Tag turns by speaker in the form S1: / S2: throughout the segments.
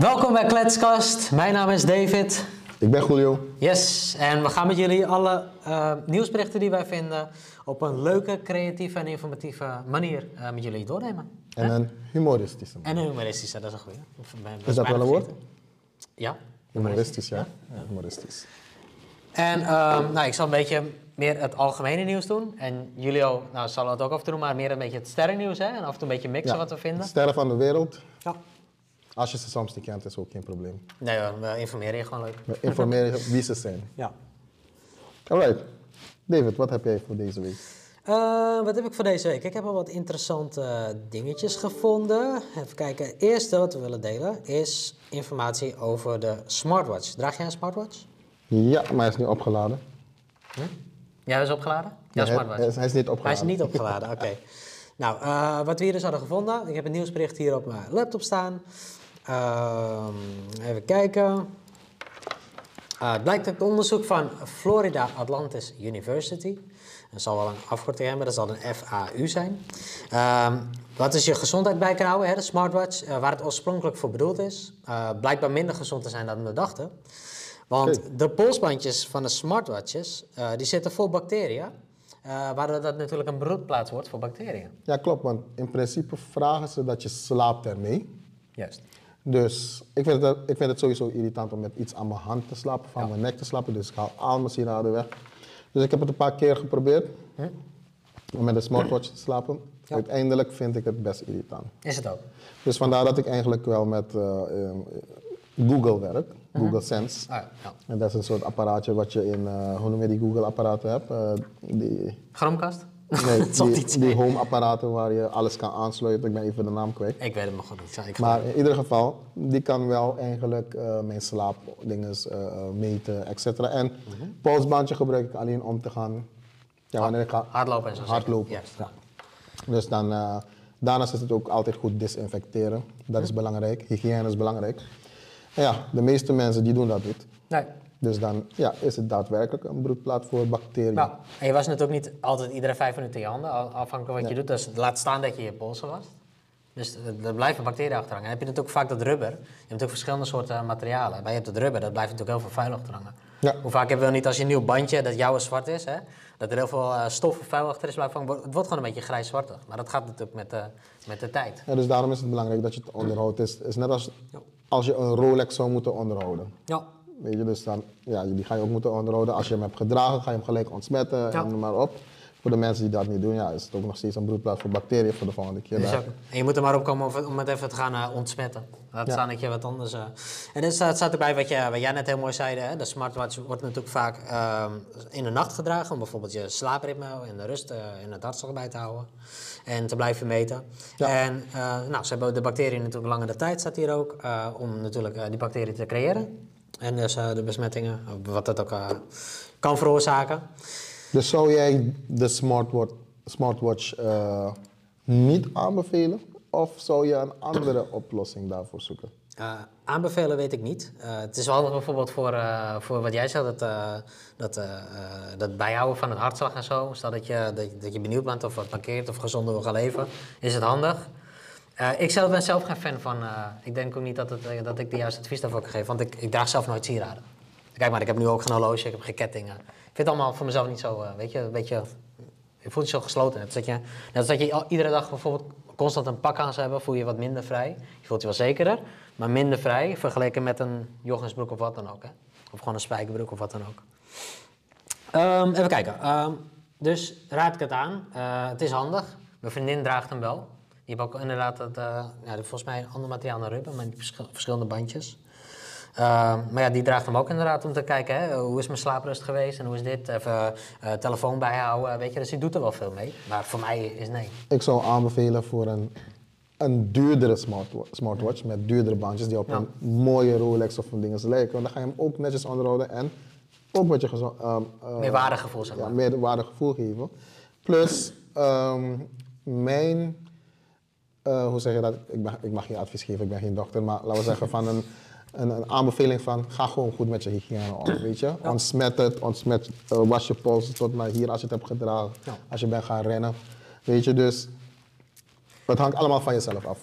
S1: Welkom bij Kletskast. Mijn naam is David.
S2: Ik ben Julio.
S1: Yes, en we gaan met jullie alle eh, nieuwsberichten die wij vinden op een leuke, creatieve en informatieve manier eh, met jullie doornemen.
S2: En een humoristische.
S1: En een humoristische, dat is een goeie. Of ben-
S2: Is dat wel een woord?
S1: Ja.
S2: Humoristisch, ja? ja. Humoristisch.
S1: En ehm, nou, ik zal een beetje meer het algemene nieuws doen. En Julio nou, zal het ook af en toe doen, maar meer een beetje het sterrennieuws. Hè? En af en toe een beetje mixen
S2: Ja.
S1: wat we vinden.
S2: Sterren van de wereld.
S1: Ja.
S2: Als je ze soms niet kent, is ook geen probleem.
S1: Nee hoor, we informeren je gewoon leuk.
S2: We informeren je wie ze zijn.
S1: Ja.
S2: Alright. David, wat heb jij voor deze week?
S1: Eh, wat heb ik voor deze week? Ik heb al wat interessante dingetjes gevonden. Even kijken. Het eerste wat we willen delen is informatie over de smartwatch. Draag jij een smartwatch?
S2: Ja, maar hij is niet opgeladen.
S1: Jij is opgeladen? Ja,
S2: Nee, hij,
S1: smartwatch.
S2: hij is, hij is niet
S1: Hij
S2: opgeladen.
S1: is niet opgeladen, oké. Nou, eh, wat we hier dus hadden gevonden. Ik heb een nieuwsbericht hier op mijn laptop staan. Ehm, even kijken. Eh, het blijkt uit onderzoek van Florida Atlantis University. Dat zal wel een afkorting hebben, dat zal een FAU zijn. Ehm, wat is je gezondheid bij kan houden, hè, de smartwatch, eh, waar het oorspronkelijk voor bedoeld is. Eh, blijkbaar minder gezond te zijn dan we dachten. Want de polsbandjes van de smartwatches, eh, die zitten vol bacteriën. waardoor dat natuurlijk een broedplaats wordt voor bacteriën.
S2: Ja, klopt. Want in principe vragen ze dat je slaapt ermee.
S1: Juist.
S2: Dus ik vind, het, ik vind het sowieso irritant om met iets aan mijn hand te slapen, van mijn nek te slapen. Dus ik haal al mijn sieraden weg. Dus ik heb het een paar keer geprobeerd om met een smartwatch te slapen.
S1: Ja.
S2: Uiteindelijk vind ik het best irritant.
S1: Is het ook?
S2: Dus vandaar dat ik eigenlijk wel met eh, eh, Google werk, Google Sense.
S1: Ah, ja.
S2: En dat is een soort apparaatje wat je in, eh, hoe noem je die Google-apparaten hebt? Die,
S1: Chromecast?
S2: nee, die, die home-apparaten waar je alles kan aansluiten. Ik ben even de naam kwijt.
S1: Ik weet het goed niet. Ik
S2: Maar in ieder geval, die kan wel eigenlijk eh, mijn slaapdingen eh, eh, meten, et cetera. En
S1: Mhm.
S2: polsbandje gebruik ik alleen om te gaan, ja, wanneer ik ga
S1: Hardlopen en zo.
S2: hardlopen. Ja. Dus dan, eh, daarnaast is het ook altijd goed disinfecteren. Dat is belangrijk. Hygiëne is belangrijk. En ja, de meeste mensen die doen dat niet.
S1: Nee.
S2: Dus dan ja, is het daadwerkelijk een broedplaats voor bacteriën.
S1: Nou, en je was natuurlijk ook niet altijd iedere vijf minuten in je handen, afhankelijk wat je doet. Dus laat staan dat je je polsen wast. Dus er- blijven bacteriën achterhangen. En dan heb je natuurlijk vaak dat rubber. Je hebt natuurlijk verschillende soorten materialen. Maar je hebt het rubber, dat blijft natuurlijk heel veel vuil achterhangen.
S2: Ja.
S1: Hoe vaak hebben we niet als je een nieuw bandje, dat jouw zwart is, hè, dat er heel veel eh, stof of vuil achter is blijven hangen. Het wordt gewoon een beetje grijs-zwartig. Maar dat gaat natuurlijk met de, met de tijd.
S2: Ja, dus daarom is het belangrijk dat je het onderhoudt. Het is, is net als als je een Rolex zou moeten onderhouden.
S1: Ja.
S2: Weet je, dus dan, ja, die ga je ook moeten onderhouden. Als je hem hebt gedragen, ga je hem gelijk ontsmetten
S1: Ja.
S2: en noem maar op. Voor de mensen die dat niet doen, ja, is het ook nog steeds een broedplaats voor bacteriën voor de volgende keer.
S1: Dus en je moet er maar op komen om, het even te gaan eh, ontsmetten. Laat
S2: Ja.
S1: staan dat je wat anders... eh. En er staat, staat erbij wat, je, wat jij net heel mooi zei. Hè? De smartwatch wordt natuurlijk vaak ehm, in de nacht gedragen... om bijvoorbeeld je slaapritme en de rust eh, en het hartslag bij te houden. En te blijven meten.
S2: Ja.
S1: En eh, nou, ze hebben de bacteriën natuurlijk langere tijd, staat hier ook... eh, om natuurlijk eh, die bacteriën te creëren. En dus eh, de besmettingen, wat dat ook eh, kan veroorzaken.
S2: Dus zou jij de smartwatch, smartwatch eh, niet aanbevelen? Of zou je een andere oplossing daarvoor zoeken?
S1: Uh, aanbevelen weet ik niet. Uh, het is wel handig bijvoorbeeld voor, uh, voor wat jij zegt, dat, dat, dat bijhouden van het hartslag en zo. Stel dat je, dat, dat je benieuwd bent of wat markeert of gezonder wil gaan leven, is het handig. Uh, ik zelf ben zelf geen fan van, uh, ik denk ook niet dat, het, uh, dat ik de juiste advies daarvoor kan geven, want ik, ik draag zelf nooit sieraden. Kijk maar, ik heb nu ook geen horloge, ik heb geen kettingen. Ik vind het allemaal voor mezelf niet zo, weet je, een beetje, je voelt je zo gesloten. Net dat je, je iedere dag bijvoorbeeld constant een pak aan zou hebben, voel je je wat minder vrij. Je voelt je wel zekerder, maar minder vrij vergeleken met een joggingsbroek of wat dan ook. Hè? Of gewoon een spijkerbroek of wat dan ook. Um, even kijken. Um, dus raad ik het aan. Het is handig. Mijn vriendin draagt hem wel. Die heeft ook inderdaad het, uh, ja, volgens mij een ander materiaal dan rubber, maar verschillende bandjes. Uh, maar ja, die draagt hem ook inderdaad om te kijken, hè, hoe is mijn slaaprust geweest en hoe is dit? Even uh, telefoon bijhouden, weet je. Dus die doet er wel veel mee. Maar voor mij is nee.
S2: Ik zou aanbevelen voor een, een duurdere smartwatch, smartwatch met duurdere bandjes die op
S1: Ja.
S2: een mooie Rolex of een ding lijken. Want dan ga je hem ook netjes onderhouden en ook met je gezond... Um, uh,
S1: Meer waardegevoel, zeg maar.
S2: Ja, meer waardegevoel geven. Plus, um, mijn... Uh, hoe zeg je dat? Ik, ben, ik mag geen advies geven, ik ben geen dokter, maar laten we zeggen van een, een, een aanbeveling van ga gewoon goed met je hygiëne om, weet je? Ontsmet het, ontsmet, uh, was je pols tot naar hier als je het hebt gedragen,
S1: Ja.
S2: als je bent gaan rennen, weet je? Dus het hangt allemaal van jezelf af.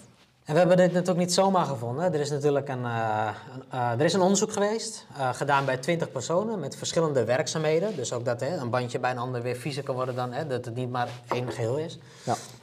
S1: En we hebben dit natuurlijk niet zomaar gevonden. Er is natuurlijk een, uh, een uh, er is een onderzoek geweest, uh, gedaan bij 20 personen met verschillende werkzaamheden. Dus ook dat hè, een bandje bij een ander weer viezer kan worden dan hè, dat het niet maar één geheel is.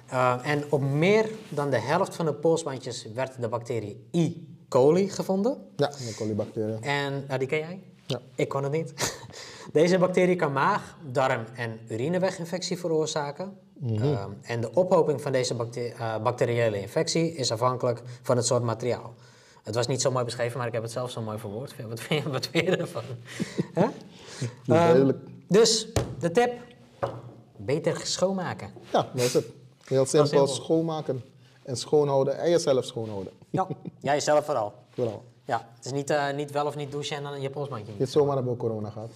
S1: Ja. en op meer dan de helft van de polsbandjes werd de bacterie E. coli gevonden.
S2: Ja, de colibacterie.
S1: En nou, die ken jij? Ja. Ik kon het niet. Deze bacterie kan maag, darm en urineweginfectie veroorzaken. Mm -hmm. en de ophoping van deze uh, bacteriële infectie is afhankelijk van het soort materiaal. Het was niet zo mooi beschreven, maar ik heb het zelf zo mooi verwoord. Wat vind je, wat vind je ervan? um, dus, de tip. Beter schoonmaken.
S2: Ja, dat is het. Heel simpel, simpel. schoonmaken. En schoonhouden en jezelf schoonhouden.
S1: Ja, jij jezelf vooral.
S2: Vooral.
S1: Ja, het is niet, uh, niet wel of niet douchen en dan je polsbandje.
S2: Dit zomaar hebben we corona gehad.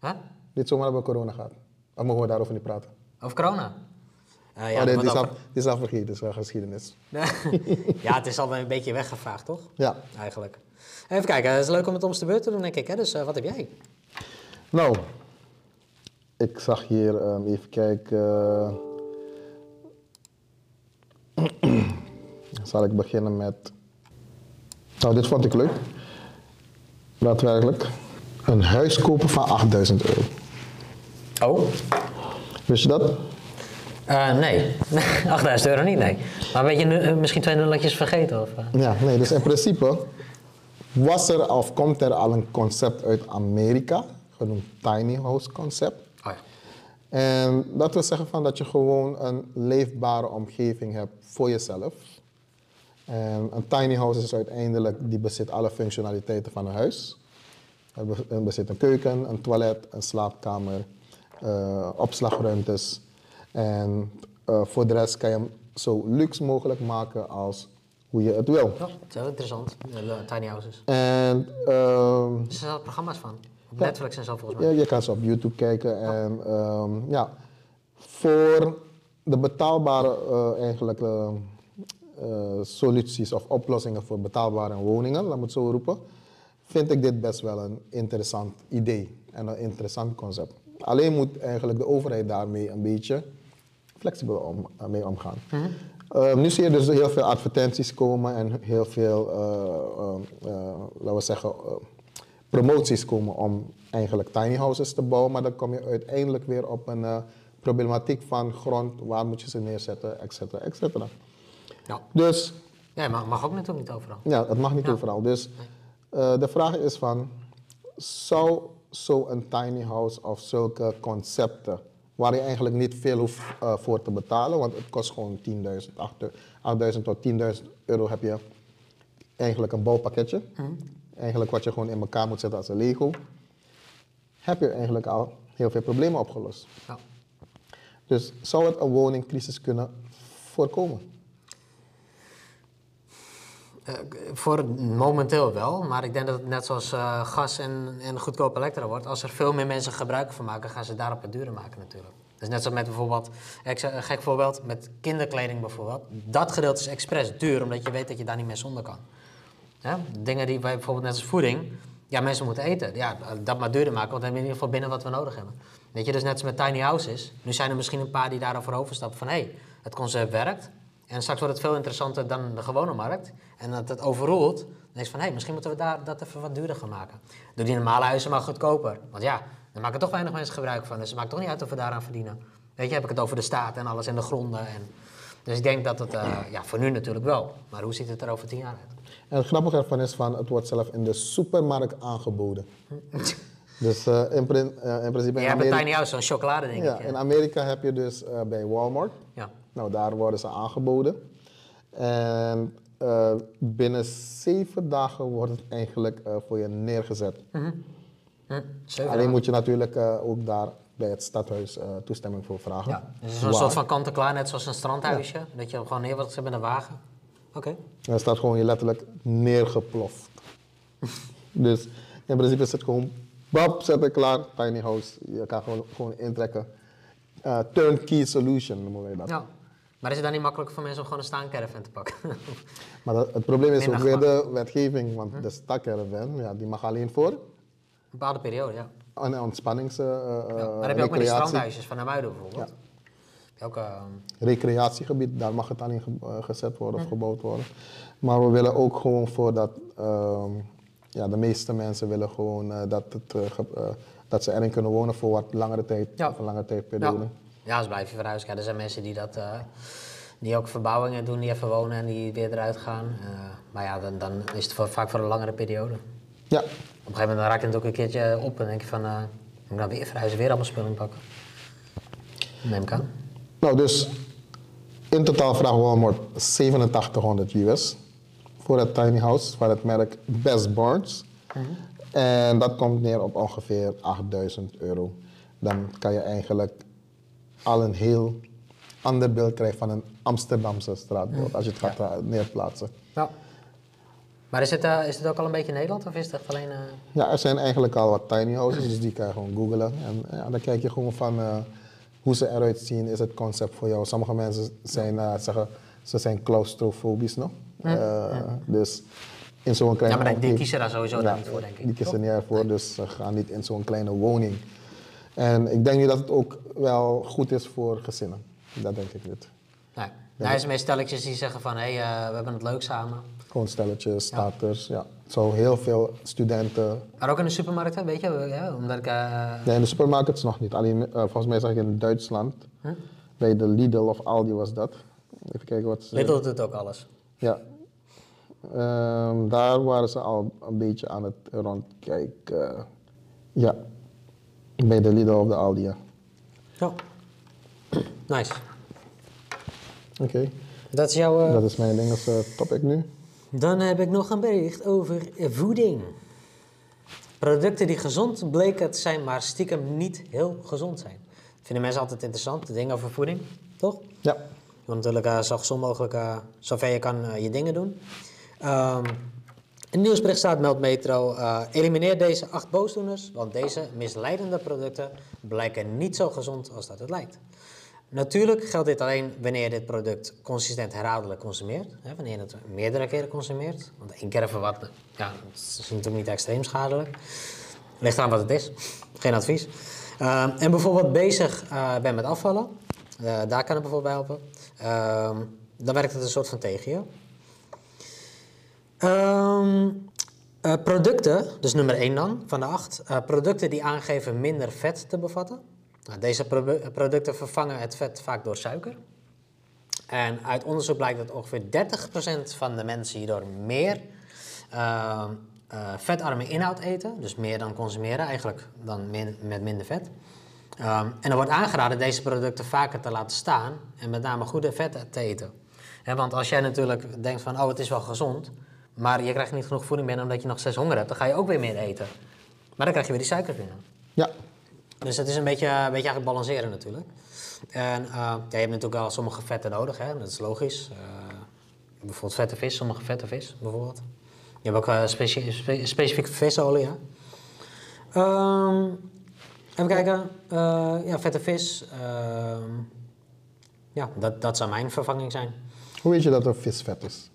S1: Huh?
S2: Dit zomaar hebben we corona gehad. Of mogen we daarover niet praten?
S1: Over corona?
S2: Uh, ja, oh, nee, die, is al, die vergeten, dat is wel geschiedenis.
S1: ja, het is al een beetje weggevaagd, toch?
S2: Ja.
S1: Eigenlijk. Even kijken, het is leuk om het om de beurt te doen, denk ik. Hè? Dus uh, wat heb jij?
S2: Nou, ik zag hier, um, even kijken. Zal ik beginnen met nou, dit vond ik leuk. Daadwerkelijk. Een huis kopen van 8000 euro.
S1: Oh.
S2: Wist je dat?
S1: Uh, nee, 8000 euro niet, nee. Maar weet je eh, misschien twee nulletjes vergeten? Of,
S2: uh? Ja, nee, dus in principe was er of komt er al een concept uit Amerika, genoemd Tiny House Concept.
S1: Oh ja.
S2: En dat wil zeggen van dat je gewoon een leefbare omgeving hebt voor jezelf. En een tiny house is uiteindelijk, die bezit alle functionaliteiten van een huis. Het bezit een keuken, een toilet, een slaapkamer, uh, opslagruimtes. En uh, voor de rest kan je hem zo luxe mogelijk maken als hoe je het wil.
S1: Ja, dat is heel interessant, tiny houses.
S2: En, uh, er
S1: zijn programma's van. Op Netflix en zo volgens mij.
S2: Ja, je kan ze op YouTube kijken. En um, ja, voor de betaalbare uh, eigenlijk uh, soluties of oplossingen voor betaalbare woningen, laat me het zo roepen, vind ik dit best wel een interessant idee en een interessant concept. Alleen moet eigenlijk de overheid daarmee een beetje flexibel om, uh, mee omgaan. Mm -hmm. uh, nu zie je dus heel veel advertenties komen en heel veel, laten we zeggen, promoties komen om eigenlijk tiny houses te bouwen, maar dan kom je uiteindelijk weer op een problematiek van grond, waar moet je ze neerzetten, et cetera, et cetera.
S1: Ja.
S2: Dus...
S1: Ja, maar mag ook natuurlijk niet overal.
S2: Ja, het mag niet ja. overal. Dus de vraag is van, zou zo'n tiny house of zulke concepten, waar je eigenlijk niet veel hoeft uh, voor te betalen, want het kost gewoon 10.000, 8.000 tot 10.000 euro heb je eigenlijk een bouwpakketje. Mm. Eigenlijk wat je gewoon in elkaar moet zetten als een Lego. Heb je eigenlijk al heel veel problemen opgelost.
S1: Ja.
S2: Dus zou het een woningcrisis kunnen voorkomen?
S1: Uh, voor momenteel wel, maar ik denk dat het net zoals uh, gas en, en goedkoop elektra wordt. Als er veel meer mensen gebruik van maken, gaan ze daarop het duurder maken natuurlijk. Dus net zoals met bijvoorbeeld, ik een gek voorbeeld, met kinderkleding bijvoorbeeld. Dat gedeelte is expres duur, omdat je weet dat je daar niet meer zonder kan. Dingen die wij bijvoorbeeld net als voeding, ja mensen moeten eten. Ja, dat maar duurder maken, want dan hebben in ieder geval binnen wat we nodig hebben. Weet je, dus net als met tiny houses. Nu zijn er misschien een paar die daarover overstappen van hé, hey, het concept werkt. En straks wordt het veel interessanter dan de gewone markt. En dat het overroelt. Dan je van, hé, hey, misschien moeten we daar dat even wat duurder gaan maken. Doe die normale huizen maar goedkoper. Want ja, dan maken toch weinig mensen gebruik van. Dus het maakt toch niet uit of we daaraan verdienen. Weet je, heb ik het over de staat en alles en de gronden. En... Dus ik denk dat het, uh, ja, voor nu natuurlijk wel. Maar hoe ziet het er over tien jaar uit?
S2: En het grappige ervan is van, het wordt zelf in de supermarkt aangeboden. dus uh, in, uh, in, principe...
S1: Je hebt een tiny house, zo'n chocolade denk
S2: ja, ik. Ja. In Amerika heb je dus bij Walmart. Nou, daar worden ze aangeboden. En uh, binnen zeven dagen wordt het eigenlijk uh, voor je neergezet.
S1: Mm -hmm. hm,
S2: Alleen moet je natuurlijk uh, ook daar bij het stadhuis toestemming voor vragen.
S1: Ja, dus een soort van kant-en-klaar, net zoals een strandhuisje. Ja. Dat je hem gewoon neer wordt gezet met een wagen. Oké. Okay.
S2: En staat gewoon je letterlijk neergeploft. dus in principe is het gewoon, bab, zet het klaar, tiny house. Je kan gewoon, gewoon intrekken. turnkey solution noemen we dat.
S1: Ja. Maar is het dan niet makkelijk voor mensen om gewoon een staancaravan te pakken?
S2: maar dat, het probleem is ook weer de wetgeving, want hm? de staancaravan, ja, die mag alleen voor... Een
S1: bepaalde periode, ja.
S2: Een ontspannings... Uh,
S1: ja, maar heb je ook met die strandhuisjes van Namuiden bijvoorbeeld. Ja. Welke, eh,
S2: recreatiegebied, daar mag het in ge- eh, gezet worden of
S1: Hm.
S2: gebouwd worden. Maar we willen ook gewoon voor dat, ehm, ja, de meeste mensen willen gewoon eh, dat, het, eh, eh, dat ze erin kunnen wonen voor wat langere tijd,
S1: Ja.
S2: of een langere tijdperiode.
S1: ja. Ja, als blijf je verhuizen. Ja, er zijn mensen die dat... eh, die ook verbouwingen doen, die even wonen en die weer eruit gaan. Eh, maar ja, dan, dan is het voor- vaak voor een langere periode. Op
S2: Ja,
S1: een gegeven moment dan raakt het ook een keertje op en denk je van... eh, moet ik nou weer verhuizen, weer allemaal spullen pakken? Neem ik aan.
S2: nou dus in totaal vragen Walmart 8700 US voor het tiny house van het merk Best Barnes. En dat komt neer op ongeveer 8000 euro. Dan kan je eigenlijk al een heel ander beeld krijgen van een Amsterdamse straatbeeld als je het gaat eh, neerplaatsen.
S1: Ja. Maar is het, eh, is het ook al een beetje Nederland of is het echt alleen... eh,
S2: Ja, er zijn eigenlijk al wat tiny houses, dus die kan je gewoon googlen. En ja, dan kijk je gewoon van hoe ze eruit zien, is het concept voor jou. Sommige mensen zijn, zeggen, ze zijn claustrofobisch, no? Eh, Dus in zo'n kleine...
S1: Ja, maar die- kiezen daar sowieso
S2: Ja,
S1: niet voor, denk ik.
S2: Die kiezen niet ervoor, dus ze gaan niet in zo'n kleine woning. En ik denk niet dat het ook wel goed is voor gezinnen. Dat denk ik niet.
S1: Nee. Er zijn meer stelletjes die zeggen van, hé, hey, eh, we hebben het leuk samen.
S2: Gewoon stelletjes, starters, ja. Zo heel veel studenten
S1: Maar ook in de supermarkt, hè, weet je, ja, omdat ik... eh,
S2: Nee, in de supermarkets nog niet. Alleen, eh, volgens mij zag ik in Duitsland, bij de Lidl of Aldi was dat. Even kijken wat ze...
S1: Lidl doet ook alles.
S2: Ja. Ehm, daar waren ze al een beetje aan het rondkijken. Ja. Bij de Lidl of de Aldi, ja.
S1: Ja. Nice.
S2: Oké.
S1: Dat is jouw... eh,
S2: Dat is mijn Engelse topic nu.
S1: Dan heb ik nog een bericht over voeding. Producten die gezond bleken te zijn, maar stiekem niet heel gezond zijn. Dat vinden mensen altijd interessant, de dingen over voeding, toch?
S2: Ja.
S1: Je natuurlijk eh, zo gezond mogelijk, eh, zover je kan, je dingen doen. Ehm het nieuwsbericht staat, meldt Metro, eh, elimineer deze acht boosdoeners, want deze misleidende producten blijken niet zo gezond als dat het lijkt. Natuurlijk geldt dit alleen wanneer dit product consistent herhaaldelijk consumeert. Hè, wanneer je het meerdere keren consumeert. Want één keer even wat, ja, is natuurlijk niet extreem schadelijk. Ligt aan wat het is. Geen advies. Ehm, en bijvoorbeeld bezig eh bent met afvallen. Eh, daar kan het bijvoorbeeld bij helpen. Ehm, dan werkt het een soort van tegen je. Ehm, eh, producten, dus nummer 1 dan, van de 8. producten die aangeven minder vet te bevatten. Nou, deze produ- producten vervangen het vet vaak door suiker. En uit onderzoek blijkt dat ongeveer 30% van de mensen hierdoor meer ehm, eh, vetarme inhoud eten. Dus meer dan consumeren, eigenlijk dan met minder vet. Ehm, en er wordt aangeraden deze producten vaker te laten staan en met name goede vetten te eten. Want als jij natuurlijk denkt van, oh het is wel gezond, maar je krijgt niet genoeg voeding binnen omdat je nog steeds honger hebt, dan ga je ook weer meer eten. Maar dan krijg je weer die suiker binnen.
S2: Ja.
S1: Dus het is een beetje, een beetje eigenlijk balanceren natuurlijk. En eh, ja, je hebt natuurlijk wel sommige vetten nodig, hè? dat is logisch. Eh, bijvoorbeeld vette vis, sommige vette vis bijvoorbeeld. Je hebt ook eh, specie- spe- specifieke visolie. Hè? Ehm, even kijken. Eh, ja, vette vis. ehm, ja, dat, dat zou mijn vervanging zijn.
S2: Hoe weet je dat er vis vet is?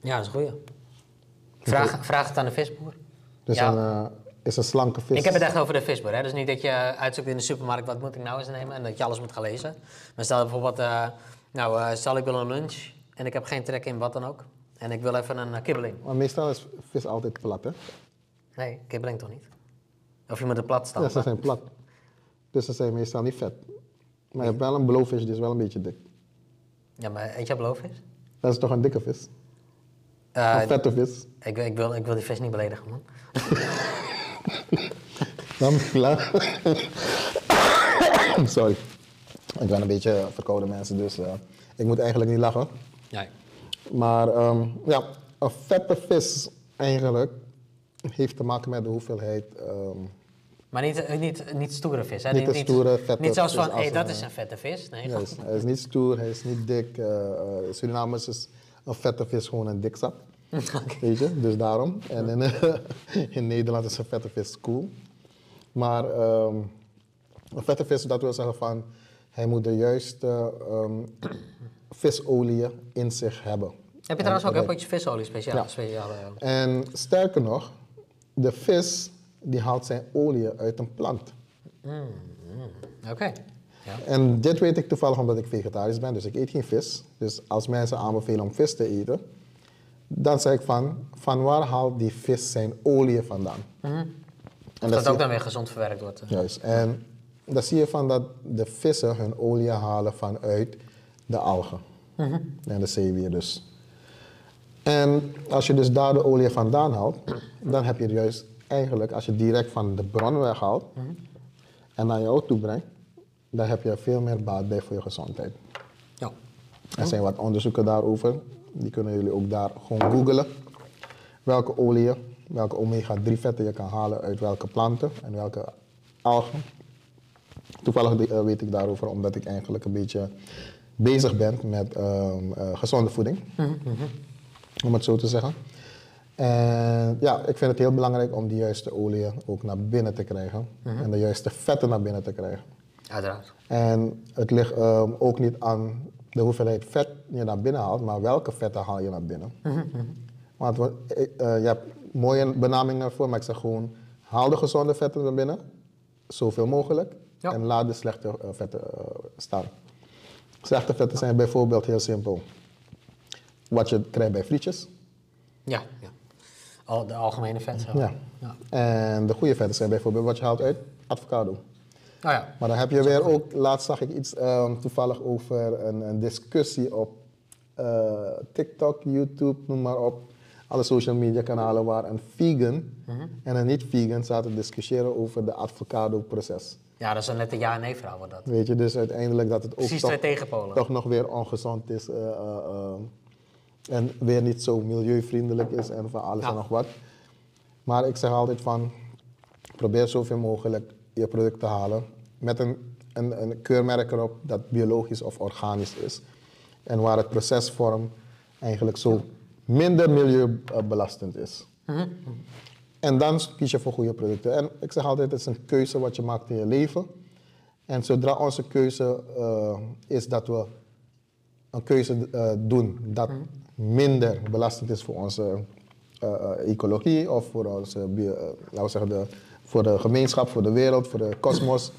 S1: Ja, dat is een goeie. Vraag, vraag het aan de visboer.
S2: Dus
S1: Ja.
S2: een, eh, is een slanke vis.
S1: Ik heb het echt over de visboer. Hè? Dus niet dat je uitzoekt in de supermarkt wat moet ik nou eens nemen en dat je alles moet gaan lezen. Maar stel bijvoorbeeld, eh, nou eh, stel ik wil een lunch en ik heb geen trek in wat dan ook. En ik wil even een eh, kibbeling.
S2: Maar meestal is vis altijd plat, hè?
S1: Nee, kibbeling toch niet? Of je moet er plat staan.
S2: Ja, ze zijn plat. Dus ze zijn meestal niet vet. Maar je hebt wel een blowfish, die is wel een beetje dik.
S1: Ja, maar eet je blowfish?
S2: Dat is toch een dikke vis?
S1: Eh,
S2: een vette vis.
S1: ik, ik, wil, ik wil die vis niet beledigen, man.
S2: Sorry. Ik ben een beetje verkouden mensen, dus eh, ik moet eigenlijk niet lachen.
S1: Nee.
S2: Maar ehm, ja, een vette vis eigenlijk heeft te maken met de hoeveelheid. ehm,
S1: Maar niet, eh, niet, niet stoere vis, hè?
S2: Niet een stoere, vette
S1: Niet zoals van, hé,
S2: als
S1: dat is een vette vis. Nee,
S2: hij, is, hij is niet stoer, hij is niet dik. eh eh, Surinamers is een vette vis gewoon een dikzak. Weet je, dus daarom. En in, in Nederland is een vette vis cool. Maar ehm, een vette vis, dat wil zeggen van, hij moet de juiste ehm visolie in zich hebben.
S1: Heb je trouwens ook
S2: En-
S1: een potje visolie speciaal?
S2: Ja.
S1: speciaal eh,
S2: En sterker nog, de vis die haalt zijn olie uit een plant.
S1: Oké. Ja.
S2: En dit weet ik toevallig omdat ik vegetarisch ben, dus ik eet geen vis. Dus als mensen aanbevelen om vis te eten, dan zeg ik van, van waar haalt die vis zijn olie vandaan?
S1: En
S2: En
S1: dat,
S2: dat
S1: ook dan weer gezond verwerkt wordt.
S2: Juist. En dan zie je van dat de vissen hun olie halen vanuit de algen. En de zeewier dus. En als je dus daar de olie vandaan haalt, dan heb je juist eigenlijk, als je direct van de bron weghaalt en naar jou toe brengt, dan heb je veel meer baat bij voor je gezondheid.
S1: Ja.
S2: Er zijn wat onderzoeken daarover. Die kunnen jullie ook daar gewoon googlen. Welke oliën, welke omega-3 vetten je kan halen uit welke planten en welke algen. Toevallig eh, weet ik daarover omdat ik eigenlijk een beetje bezig ben met ehm, eh, gezonde voeding. Om het zo te zeggen. En ja, ik vind het heel belangrijk om de juiste oliën ook naar binnen te krijgen. En de juiste vetten naar binnen te krijgen.
S1: Uiteraard.
S2: En het ligt ehm, ook niet aan de hoeveelheid vet je naar binnen haalt, maar welke vetten haal je naar binnen. Want we- ik, eh, je hebt mooie benamingen ervoor, maar ik zeg gewoon, haal de gezonde vetten naar binnen, zoveel mogelijk,
S1: Ja.
S2: en laat de slechte eh, vetten eh, staan. Slechte vetten zijn bijvoorbeeld heel simpel. Wat je krijgt bij frietjes.
S1: Ja, ja. Al, de algemene vet. Zo.
S2: Ja.
S1: Ja.
S2: En de goede vetten zijn bijvoorbeeld wat je haalt uit avocado.
S1: Oh ja.
S2: Maar dan heb je weer ook, laatst zag ik iets ehm, toevallig over een, een discussie op eh, TikTok, YouTube, noem maar op. Alle social media kanalen waar een vegan en een niet-vegan zaten te discussiëren over de avocado-proces.
S1: ja, dat is een ja-nee verhaal wordt dat.
S2: Weet je, dus uiteindelijk dat het ook
S1: Precies
S2: toch,
S1: twee tegenpolen.
S2: toch nog weer ongezond is eh, eh, en weer niet zo milieuvriendelijk is en van alles
S1: Ja.
S2: en nog wat. Maar ik zeg altijd van, probeer zoveel mogelijk je product te halen met een, een, een keurmerk erop dat biologisch of organisch is. En waar het procesvorm eigenlijk zo minder milieubelastend is. En dan kies je voor goede producten. En ik zeg altijd, het is een keuze wat je maakt in je leven. En zodra onze keuze eh, is dat we een keuze eh, doen dat minder belastend is voor onze eh, ecologie of voor onze, laten we zeggen, de, voor de gemeenschap, voor de wereld, voor de kosmos.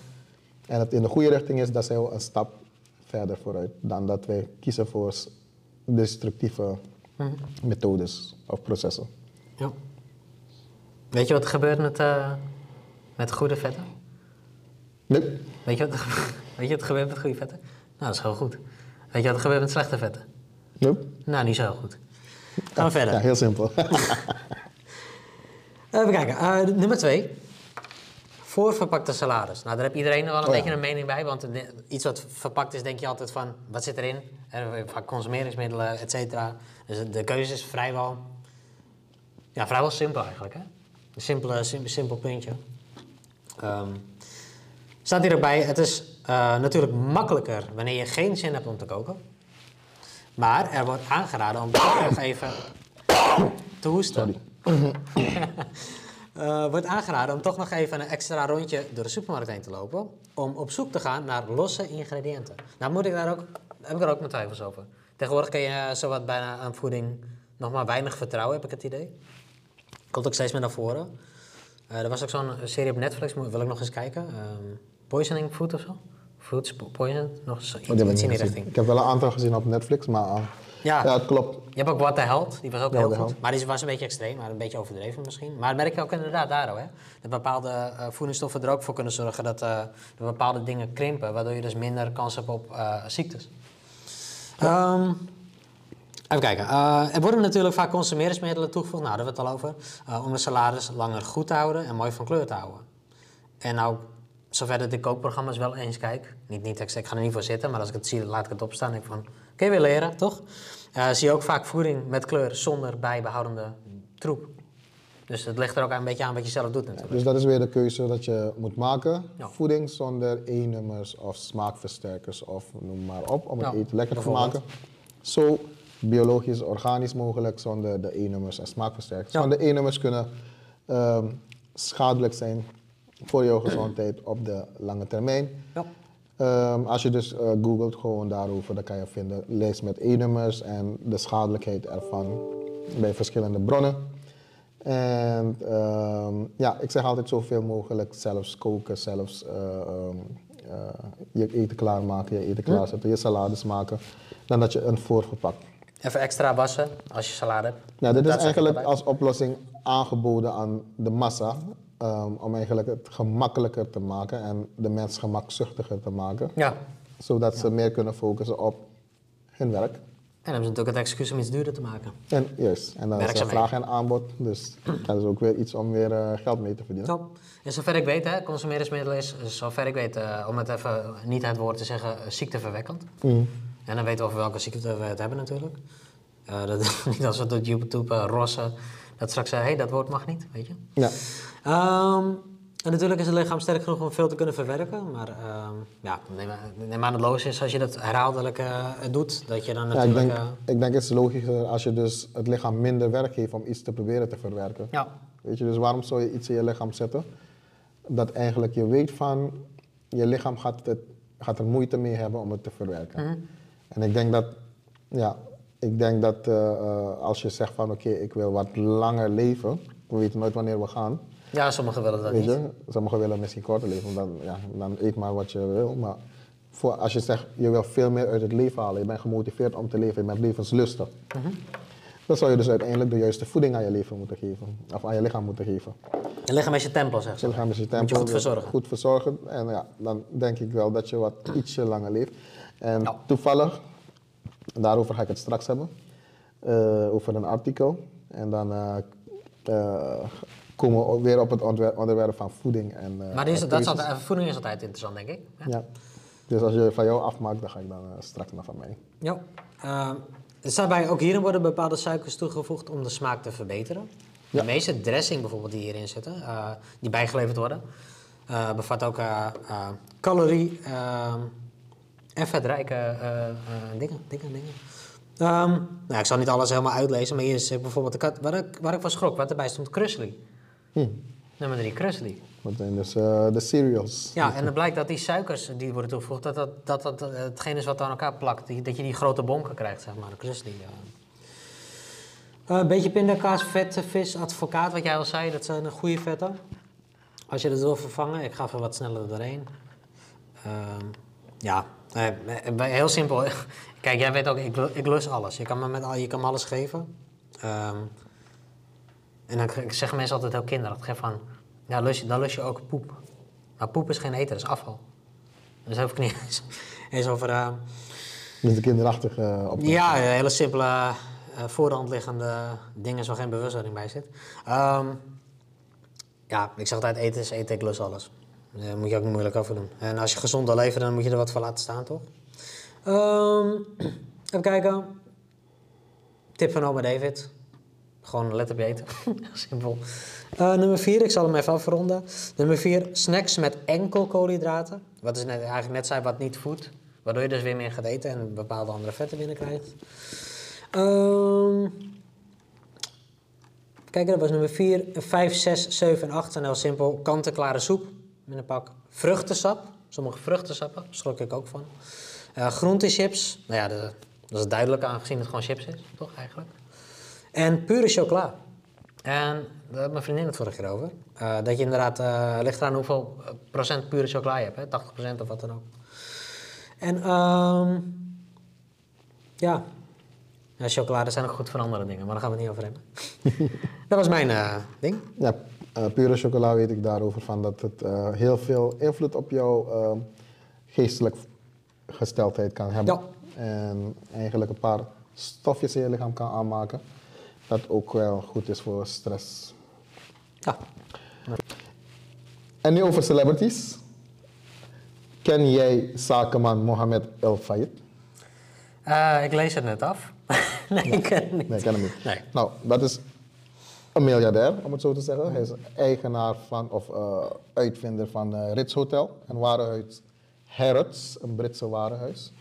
S2: En het in de goede richting is, dan zijn we een stap verder vooruit dan dat wij kiezen voor destructieve methodes of processen.
S1: Ja. Weet je wat er gebeurt met, eh, met goede vetten?
S2: Nee.
S1: Weet je, wat er, weet je wat er gebeurt met goede vetten? Nou, dat is heel goed. Weet je wat er gebeurt met slechte vetten?
S2: Nee.
S1: Nou, niet zo goed. Gaan we verder.
S2: Ja, heel simpel.
S1: Even kijken. Eh, nummer twee. Voorverpakte salades. Nou, daar heb iedereen wel een
S2: Oh ja.
S1: beetje een mening bij. Want iets wat verpakt is, denk je altijd van... Wat zit erin? Vaak consumeringsmiddelen, et cetera. Dus de keuze is vrijwel... Ja, vrijwel simpel eigenlijk, hè? Een simpele, sim- simpel puntje. Ehm, staat hier ook bij, het is eh, natuurlijk makkelijker wanneer je geen zin hebt om te koken. Maar er wordt aangeraden om toch nog even te hoesten. Eh, wordt aangeraden om toch nog even een extra rondje door de supermarkt heen te lopen. Om op zoek te gaan naar losse ingrediënten. Nou moet ik daar ook, heb ik er ook mijn twijfels over. Tegenwoordig kun je eh, zowat bijna aan voeding nog maar weinig vertrouwen, heb ik het idee. Komt ook steeds meer naar voren. Eh, er was ook zo'n serie op Netflix, wil ik nog eens kijken. Ehm, poisoning Food of zo? Foods po- Poison? Nog eens iets,
S2: Oh, ik
S1: iets in die richting.
S2: Ik heb wel een aantal gezien op Netflix, maar uh,
S1: Ja.
S2: ja. het klopt.
S1: Je hebt ook What the Health, die was ook heel goed. Maar die was een beetje extreem, maar een beetje overdreven misschien. Maar dat merk je ook inderdaad daar al, hè. Dat bepaalde eh, voedingsstoffen er ook voor kunnen zorgen dat er bepaalde dingen krimpen. Waardoor je dus minder kans hebt op eh, ziektes. Ehm, even kijken. Er worden natuurlijk vaak consumeringsmiddelen toegevoegd, nou daar hebben we het al over. om de salades langer goed te houden en mooi van kleur te houden. En nou, zover dat ik kookprogramma's wel eens kijk, niet, niet ik ga er niet voor zitten, maar als ik het zie, laat ik het opstaan. Ik van, kun je weer leren, toch? Zie je ook vaak voeding met kleur zonder bijbehoudende troep. Dus het ligt er ook een beetje aan wat je zelf doet natuurlijk.
S2: Dus dat is weer de keuze dat je moet maken.
S1: Ja.
S2: Voeding zonder E-nummers of smaakversterkers of noem maar op, om het
S1: Ja,
S2: eten lekker te maken. Zo biologisch, organisch mogelijk zonder de E-nummers en smaakversterkers.
S1: Ja.
S2: Want de E-nummers kunnen ehm, schadelijk zijn voor jouw gezondheid op de lange termijn.
S1: Ja.
S2: Ehm, als je dus eh, googelt gewoon daarover, dan kan je vinden lijst met E-nummers en de schadelijkheid ervan bij verschillende bronnen. En ehm, ja, ik zeg altijd zoveel mogelijk zelfs koken, zelfs eh, ehm, eh, je eten klaarmaken, je eten klaarzetten, je salades maken, dan dat je een voorgoed pakt.
S1: Even extra wassen als je salade hebt.
S2: Ja, dit is
S1: Dat
S2: eigenlijk als oplossing aangeboden aan de massa. Ehm, om eigenlijk het gemakkelijker te maken en de mens gemakzuchtiger te maken.
S1: Ja.
S2: Zodat ze meer kunnen focussen op hun werk.
S1: En dan hebben ze natuurlijk het excuus om iets duurder te maken.
S2: En juist, en dan is er vraag en aanbod. Dus dat is ook weer iets om weer eh, geld mee te verdienen.
S1: Top. En zover ik weet, hè, consumerismiddel is, zover ik weet, eh, om het even niet het woord te zeggen, eh, ziekteverwekkend.
S2: Mm.
S1: En dan weten we over welke ziekte we het hebben natuurlijk. Eh, dat, niet als we op YouTube uh, rossen, dat straks hé, hey, dat woord mag niet, weet je.
S2: Ja,
S1: Ehm, en natuurlijk is het lichaam sterk genoeg om veel te kunnen verwerken. Maar ehm, ja, neem, neem aan het logisch is als je dat herhaaldelijk eh, doet, dat je dan
S2: ja ik,
S1: natuurlijk...
S2: denk,
S1: eh,
S2: ik denk het is logischer als je dus het lichaam minder werk geeft om iets te proberen te verwerken.
S1: ja.
S2: Weet je, dus waarom zou je iets in je lichaam zetten dat eigenlijk je weet van je lichaam gaat, het, gaat er moeite mee hebben om het te verwerken.
S1: Mhm.
S2: En ik denk dat, ja, ik denk dat eh, eh, als je zegt van oké, ik wil wat langer leven, we weten nooit wanneer we gaan.
S1: ja, sommigen willen dat
S2: Weet
S1: niet.
S2: je, sommigen willen misschien korter leven, dan, ja, dan eet maar wat je wil. Maar voor, als je zegt, je wil veel meer uit het leven halen, je bent gemotiveerd om te leven, je bent levenslustig.
S1: Mhm.
S2: Dan zou je dus uiteindelijk de juiste voeding aan je leven moeten geven, of aan je lichaam moeten geven.
S1: Je lichaam is je tempel, zeg
S2: Je lichaam is je
S1: Moet je
S2: tempel,
S1: goed verzorgen.
S2: Goed verzorgen. En ja, dan denk ik wel dat je wat ietsje langer leeft. En
S1: Ja.
S2: toevallig, daarover ga ik het straks hebben, eh, over een artikel. En dan eh, eh, komen we weer op het onderwer- onderwerp van voeding. En,
S1: Maar is, dat is altijd, voeding is altijd interessant, denk ik.
S2: Ja. Dus als je van jou afmaakt, dan ga ik dan straks naar van mij.
S1: Ja. Bij, ook hierin worden bepaalde suikers toegevoegd om de smaak te verbeteren.
S2: Ja.
S1: De meeste dressing bijvoorbeeld die hierin zitten, die bijgeleverd worden, bevat ook calorie ehm, en vetrijke eh, eh, dingen. dingen, dingen. Ehm, nou, ik zal niet alles helemaal uitlezen, maar hier is eh, bijvoorbeeld, de kat, waar, ik, waar ik van schrok, wat erbij stond, Krusli.
S2: Hm.
S1: Nummer 3, Krusli.
S2: Dat zijn dus de cereals.
S1: Ja, en dan blijkt dat die suikers die worden toegevoegd, dat dat, dat, dat hetgeen is wat aan elkaar plakt. Die, dat je die grote bonken krijgt, zeg maar, de krusli. ja. Een beetje pindakaas, vet, vis, advocaat, wat jij al zei, dat zijn goede vetten. Als je dat wil vervangen, ik ga even wat sneller doorheen. Ehm, ja, eh, heel simpel. Kijk, jij weet ook, ik, ik lus alles. Je kan me, met, al- je kan me alles geven. Ehm, en dan k- zeggen mensen altijd heel kinderachtig van, ja, dan lus je ook poep. Maar poep is geen eten, dat is afval. Dus daar hoef ik niet eens, eens over...
S2: Dus de kinderachtige uh, op.
S1: ja, hele simpele, voor de hand liggende dingen waar geen bewustwording bij zit. Ehm, ja, ik zeg altijd, eten is eten, ik lus alles. Daar moet je ook niet moeilijk over doen. En als je gezond wil leven, dan moet je er wat voor laten staan, toch? Ehm, even kijken. Tip van oma David. Gewoon let op eten. Simpel. Eh, nummer vier, ik zal hem even afronden. Nummer vier, snacks met enkel koolhydraten. Wat is net, eigenlijk net zei, wat niet voedt. Waardoor je dus weer meer gaat eten en bepaalde andere vetten binnenkrijgt. Ehm kijk, dat was nummer 4. 5, 6, 7 en 8 zijn heel simpel. Kant-en-klare soep met een pak vruchtensap. Sommige vruchtensappen, schrok ik ook van. Eh groentechips, nou ja, de, dat is duidelijk aangezien het gewoon chips is, toch eigenlijk. En pure chocola. En daar had mijn vriendin het vorige keer over. Eh, dat je inderdaad, eh ligt eraan hoeveel procent pure chocola je hebt, hè? 80% of wat dan ook. En ehm ja. ja, chocolade zijn ook goed voor andere dingen, maar daar gaan we het niet over hebben. dat was mijn ding.
S2: Ja, pure chocola weet ik daarover van dat het eh, heel veel invloed op jouw eh, geestelijk gesteldheid kan hebben.
S1: Ja.
S2: En eigenlijk een paar stofjes in je lichaam kan aanmaken. Dat ook wel goed is voor stress.
S1: Ja.
S2: En nu over celebrities. Ken jij zakenman Mohammed El Fayed?
S1: Eh, ik lees het net af. nee, ik ken het niet.
S2: Nee, ik ken hem niet.
S1: Nee.
S2: Nou, dat is een miljardair, om het zo te zeggen. Hij is eigenaar van, of eh, uitvinder van eh Ritz Hotel, een warenhuis Harrods, een Britse warenhuis.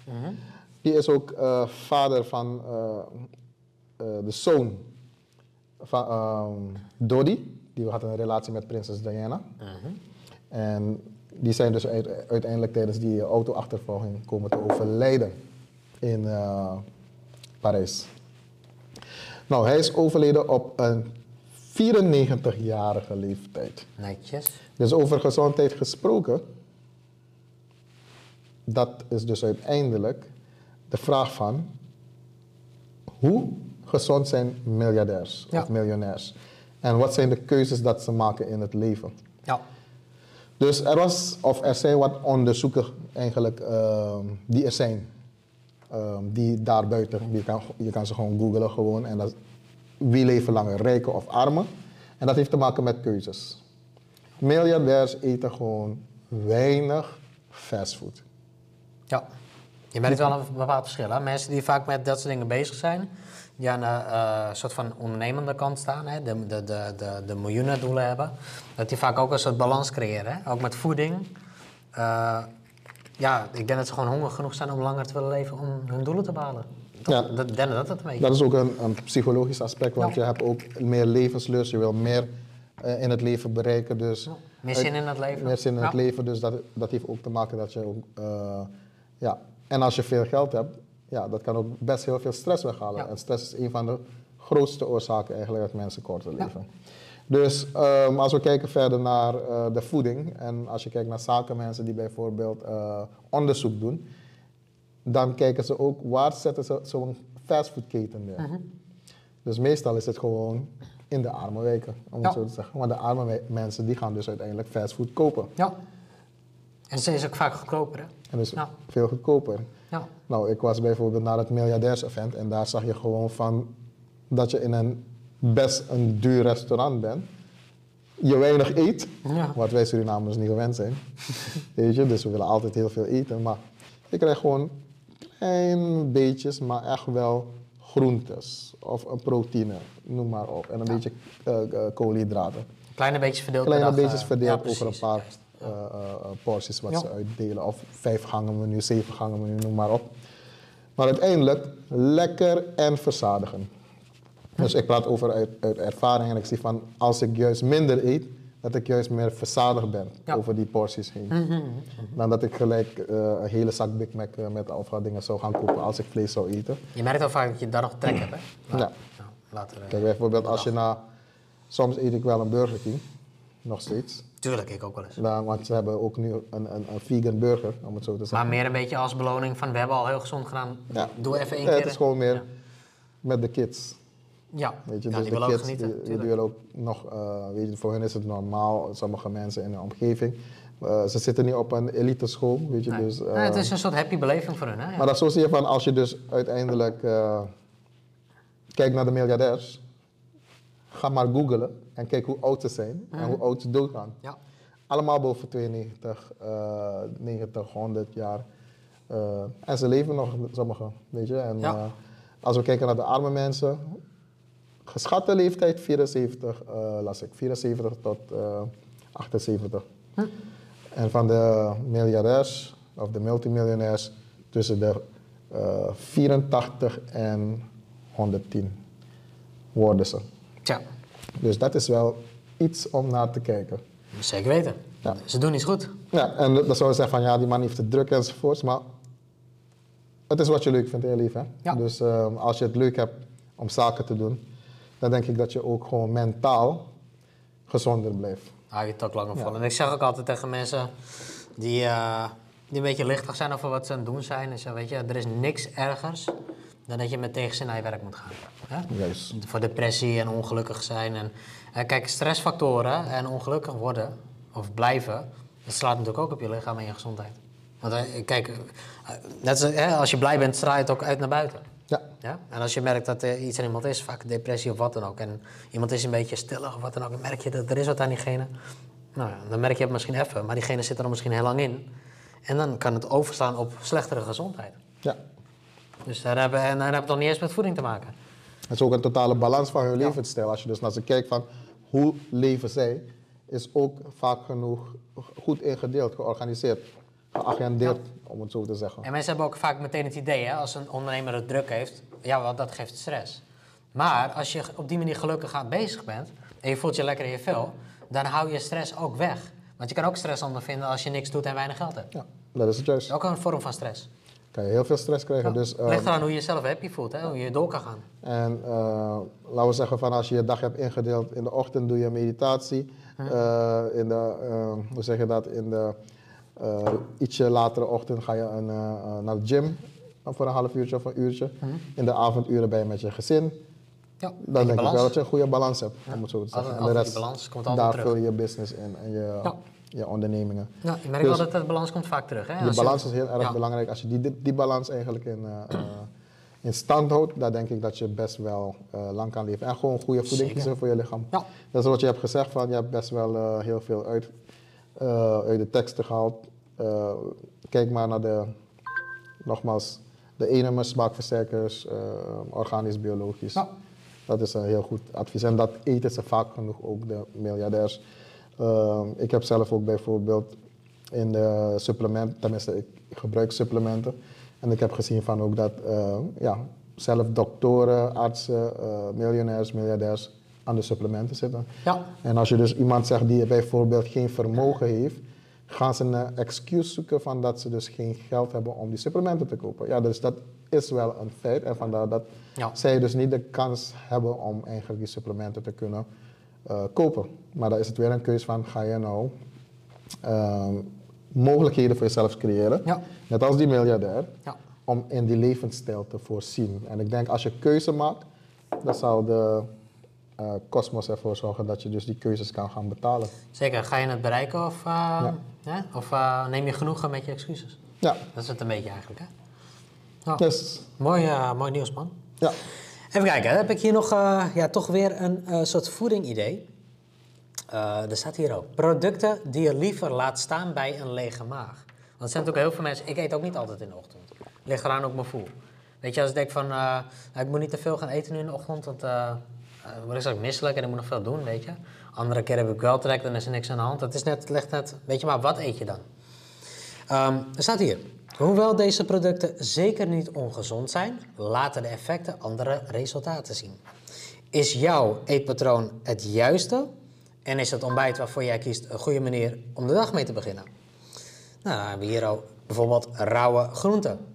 S2: Die is ook eh, vader van de zoon van ehm, Dodi. Die had een relatie met prinses Diana. En die zijn dus uit- uiteindelijk tijdens die auto-achtervolging komen te overlijden in Parijs. Nou, hij is overleden op een 94-jarige leeftijd.
S1: Netjes.
S2: Dus over gezondheid gesproken. dat is dus uiteindelijk de vraag van hoe gezond zijn miljardairs
S1: Ja.
S2: of miljonairs? En wat zijn de keuzes dat ze maken in het leven?
S1: Ja.
S2: Dus er was, of er zijn wat onderzoeken eigenlijk ehm, die er zijn. Ehm, die daarbuiten, je kan, je kan ze gewoon googlen gewoon. En dat, wie leven langer, rijken of armen? En dat heeft te maken met keuzes. Miljardairs eten gewoon weinig fastfood.
S1: Ja. Je merkt wel een bepaald verschil. Hè? Mensen die vaak met dat soort dingen bezig zijn, die aan eh, soort van ondernemende kant staan, hè? De, de, de, de, de miljoenen doelen hebben, dat die vaak ook een soort balans creëren. Hè? Ook met voeding. Eh, ja, ik denk dat ze gewoon honger genoeg zijn om langer te willen leven om hun doelen te behalen.
S2: Ja.
S1: Dat, denk dat dat het
S2: is ook een, een psychologisch aspect, want
S1: Ja.
S2: je hebt ook meer levenslust, je wil meer eh, in het leven bereiken. Dus
S1: Ja, meer zin in het leven.
S2: Meer zin in het leven, dus dat, dat heeft ook te maken dat je ook, eh, ja. En als je veel geld hebt, ja, dat kan ook best heel veel stress weghalen. En stress is een van de grootste oorzaken eigenlijk dat mensen korter leven. Dus ehm, als we kijken verder naar eh, de voeding en als je kijkt naar zakenmensen die bijvoorbeeld onderzoek doen, dan kijken ze ook waar zetten ze zo'n fastfoodketen neer.
S1: Mhm.
S2: Dus meestal is het gewoon in de arme wijken, om het zo te zeggen. Want de arme mensen die gaan dus uiteindelijk fastfood kopen.
S1: Ja. En ze is ook vaak goedkoper, hè?
S2: En dus
S1: Ja.
S2: veel goedkoper.
S1: Ja.
S2: Nou, ik was bijvoorbeeld naar het miljardairs-event en daar zag je gewoon van dat je in een best een duur restaurant bent. Je weinig eet,
S1: Ja.
S2: wat wij Surinamers niet gewend zijn. Weet je, dus we willen altijd heel veel eten. Maar je krijgt gewoon klein beetjes, maar echt wel groentes of een proteïne, noem maar op. En een beetje eh, eh, koolhydraten.
S1: Kleine beetjes verdeeld
S2: Kleine
S1: dag,
S2: beetjes
S1: eh,
S2: verdeeld
S1: ja,
S2: over een paar porties wat ze uitdelen. Of vijf gangen menu, zeven gangen menu, noem maar op. Maar uiteindelijk lekker en verzadigen. Dus ik praat over uit, uit ervaring en ik zie van als ik juist minder eet, dat ik juist meer verzadigd ben
S1: Ja.
S2: over die porties heen. Dan dat ik gelijk eh, een hele zak Big Mac eh, met wat dingen zou gaan kopen als ik vlees zou eten.
S1: Je merkt wel vaak dat je daar nog trek hebt, hè?
S2: Ja.
S1: Nou, later. eh,
S2: Kijk, bijvoorbeeld als je na... Soms eet ik wel een Burger King, nog steeds.
S1: Tuurlijk, ik ook wel eens.
S2: Nou, want ze hebben ook nu een, een, een vegan burger, om het zo te zeggen.
S1: Maar meer een beetje als beloning van we hebben al heel gezond gedaan.
S2: Ja.
S1: Doe even één
S2: Ja,
S1: keer.
S2: het is gewoon meer
S1: Ja.
S2: met de kids.
S1: Ja,
S2: Weet je,
S1: ja
S2: dus
S1: die
S2: de kids
S1: genieten.
S2: die, willen ook nog, eh, weet je, voor hen is het normaal, sommige mensen in de omgeving. Eh, ze zitten niet op een elite school, weet je,
S1: Nee.
S2: dus... eh,
S1: Nee, het is een soort happy beleving voor hun, hè? Ja.
S2: Maar dat zo zie je van, als je dus uiteindelijk eh, kijkt naar de miljardairs, ga maar googlen en kijk hoe oud ze zijn en hoe oud ze doodgaan.
S1: ja.
S2: Allemaal boven 92, eh 90, 100 jaar. Eh, en ze leven nog, sommigen, weet je. En
S1: Ja.
S2: eh, als we kijken naar de arme mensen, geschatte leeftijd 74, eh, las ik, 74 tot eh, 78. En van de miljardairs, of de multimiljonairs, tussen de eh, 84 en 110 worden ze.
S1: Tja,
S2: Dus dat is wel iets om naar te kijken.
S1: zeker weten.
S2: Ja.
S1: Ze doen iets goed.
S2: Ja, en dan zou je zeggen van ja, die man heeft het druk enzovoorts, maar het is wat je leuk vindt in je leven. Hè?
S1: Ja.
S2: Dus ehm, als je het leuk hebt om zaken te doen, dan denk ik dat je ook gewoon mentaal gezonder blijft.
S1: Hou je ook langer vol. En ik zeg ook altijd tegen mensen die, eh, die een beetje lichtig zijn over wat ze aan het doen zijn. Zeg, weet je, er is niks ergers dan dat je met tegenzin naar je werk moet gaan. Hè? Voor depressie en ongelukkig zijn. En, eh, kijk, stressfactoren en ongelukkig worden of blijven, dat slaat natuurlijk ook op je lichaam en je gezondheid. Want eh, kijk, net als, als je blij bent, straal je het ook uit naar buiten.
S2: Ja,
S1: Ja? En als je merkt dat er iets aan iemand is, vaak depressie of wat dan ook, en iemand is een beetje stillig of wat dan ook, dan merk je dat er is wat aan diegene. Nou ja, dan merk je het misschien even, maar diegene zit er dan misschien heel lang in. En dan kan het overslaan op slechtere gezondheid.
S2: ja.
S1: Dus daar hebben, en daar hebben we het nog niet eens met voeding te maken.
S2: Het is ook een totale balans van hun levensstijl. Als je dus naar ze kijkt van hoe leven zij, is ook vaak genoeg goed ingedeeld, georganiseerd, geagendeerd, om het zo te zeggen.
S1: En mensen hebben ook vaak meteen het idee, hè, als een ondernemer het druk heeft, ja, wel, dat geeft stress. Maar als je op die manier gelukkig aan bezig bent en je voelt je lekker in je vel, dan hou je stress ook weg. Want je kan ook stress ondervinden als je niks doet en weinig geld hebt.
S2: Ja, dat is het juist.
S1: Ook een vorm van stress.
S2: Kan je heel veel stress krijgen. Dus,
S1: Het ligt
S2: ehm,
S1: eraan hoe je jezelf happy voelt, hè, hoe je door kan gaan.
S2: En eh, laten we zeggen van als je je dag hebt ingedeeld, in de ochtend doe je meditatie. Eh, in de, eh, hoe zeg je dat, in de Eh, ietsje latere ochtend ga je een, eh, eh, naar de gym voor een half uurtje of een uurtje. In de avonduren ben je met je gezin.
S1: Ja,
S2: Dan denk ik wel dat je een goede balans hebt, om het zo te
S1: Altijd-
S2: zeggen. En de rest,
S1: balans komt altijd
S2: daar
S1: terug.
S2: vul je je business in en je,
S1: Ja.
S2: je ondernemingen.
S1: Ja, merkt
S2: Dus-
S1: wel dat de balans komt vaak terug. Hè? Je-
S2: balans is heel erg
S1: Ja.
S2: belangrijk. Als je die, die, die balans eigenlijk in, in stand houdt, dan denk ik dat je best wel lang kan leven. En gewoon goede voeding kiezen voor je lichaam.
S1: Ja.
S2: Dat is wat je hebt gezegd, van, je hebt best wel heel veel uit, uit de teksten gehaald. Eh, kijk maar naar de, nogmaals, de E-nummers, smaakversterkers, eh, organisch, biologisch.
S1: Ja.
S2: Dat is een heel goed advies. En dat eten ze vaak genoeg, ook de miljardairs. Ehm, ik heb zelf ook bijvoorbeeld in de supplementen, tenminste ik gebruik supplementen. En ik heb gezien van ook dat eh, ja, zelf doktoren, artsen, eh, miljonairs, miljardairs aan de supplementen zitten.
S1: Ja.
S2: En als je dus iemand zegt die bijvoorbeeld geen vermogen heeft, gaan ze een excuus zoeken van dat ze dus geen geld hebben om die supplementen te kopen. Ja, dus dat is wel een feit. En vandaar dat
S1: Ja.
S2: zij dus niet de kans hebben om eigenlijk die supplementen te kunnen eh, kopen. Maar dan is het weer een keuze van, ga je nou ehm, mogelijkheden voor jezelf creëren,
S1: Ja.
S2: net als die miljardair,
S1: Ja.
S2: om in die levensstijl te voorzien. En ik denk als je keuze maakt, dan zal de eh, kosmos ervoor zorgen dat je dus die keuzes kan gaan betalen.
S1: Zeker. Ga je het bereiken of, eh, hè? of eh, neem je genoegen met je excuses?
S2: Ja,
S1: Dat is het een beetje eigenlijk. Hè? Ja.
S2: dus
S1: Mooi, eh, mooi nieuws, man.
S2: ja.
S1: Even kijken, heb ik hier nog eh, ja, toch weer een soort voeding-idee. Er staat hier ook. Producten die je liever laat staan bij een lege maag. Want er zijn natuurlijk heel veel mensen... Ik eet ook niet altijd in de ochtend. Ligt eraan ook mijn voel. Weet je, als ik denk van... nou, ik moet niet te veel gaan eten nu in de ochtend, want... dan word ik straks misselijk en ik moet nog veel doen, weet je. Andere keer heb ik wel trek, dan is er niks aan de hand. Het is net, ligt net... Weet je maar, wat eet je dan? Ehm, er staat hier. Hoewel deze producten zeker niet ongezond zijn, laten de effecten andere resultaten zien. Is jouw eetpatroon het juiste? En is het ontbijt waarvoor jij kiest een goede manier om de dag mee te beginnen? Nou, dan hebben we hier al bijvoorbeeld rauwe groenten.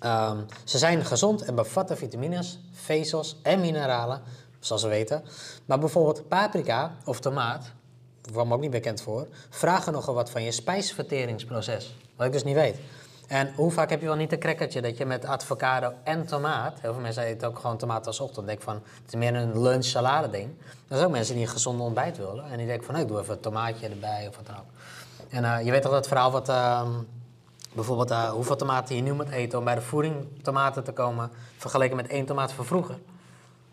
S1: Ehm, ze zijn gezond en bevatten vitamines, vezels en mineralen, zoals we weten. Maar bijvoorbeeld paprika of tomaat, kwam ook niet bekend voor, vragen nogal wat van je spijsverteringsproces. Wat ik dus niet weet. En hoe vaak heb je wel niet een crackertje dat je met avocado en tomaat, heel veel mensen eten ook gewoon tomaat als ochtend, denk van het is meer een lunch salade ding. Er zijn ook mensen die een gezonde ontbijt willen en die denken van nou, ik doe even een tomaatje erbij of wat dan ook. En eh, je weet toch dat verhaal wat ehm, Bijvoorbeeld eh, hoeveel tomaten je nu moet eten om bij de voeding tomaten te komen, vergeleken met één tomaat van vroeger.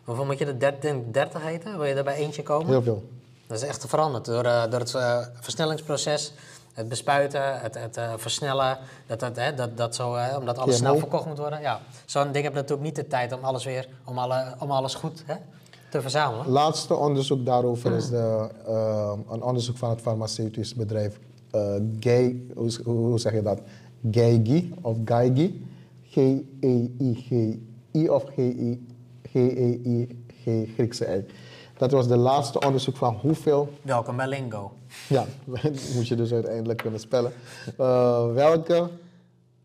S1: Hoeveel moet je er 30, 30 eten? Wil je er bij eentje komen?
S2: Heel veel.
S1: Dat is echt veranderd door, eh, door het eh, versnellingsproces, het bespuiten, het, het eh, versnellen, dat, dat, hè, dat, dat zo, eh, omdat alles
S2: GMO.
S1: snel verkocht moet worden. Ja. Zo'n ding heb natuurlijk niet de tijd om alles weer, om, alle, om alles goed hè, te verzamelen.
S2: Laatste onderzoek daarover is de, een onderzoek van het farmaceutisch bedrijf Gay, hoe, hoe zeg je dat? Geigy of Geigy. G-E-I-G-I of G-I- G-E-I-G Griekse I. Dat was de laatste onderzoek van hoeveel
S1: Welkom bij Lingo.
S2: Ja, moet je dus uiteindelijk kunnen spellen. Eh, welke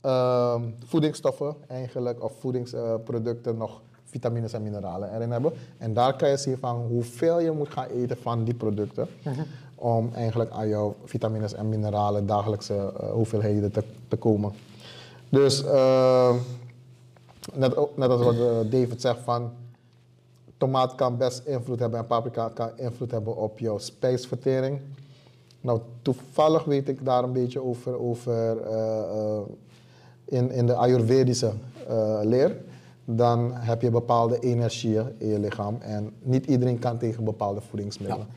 S2: ehm, voedingsstoffen eigenlijk, of voedingsproducten nog vitamines en mineralen erin hebben. En daar kan je zien van hoeveel je moet gaan eten van die producten. Om eigenlijk aan jouw vitamines en mineralen dagelijkse eh, hoeveelheden te, te komen. Dus eh, net, net als wat eh, David zegt van tomaat kan best invloed hebben en paprika kan invloed hebben op jouw spijsvertering. Nou, toevallig weet ik daar een beetje over, over eh, eh, in, in de Ayurvedische leer. Dan heb je bepaalde energieën in je lichaam en niet iedereen kan tegen bepaalde voedingsmiddelen.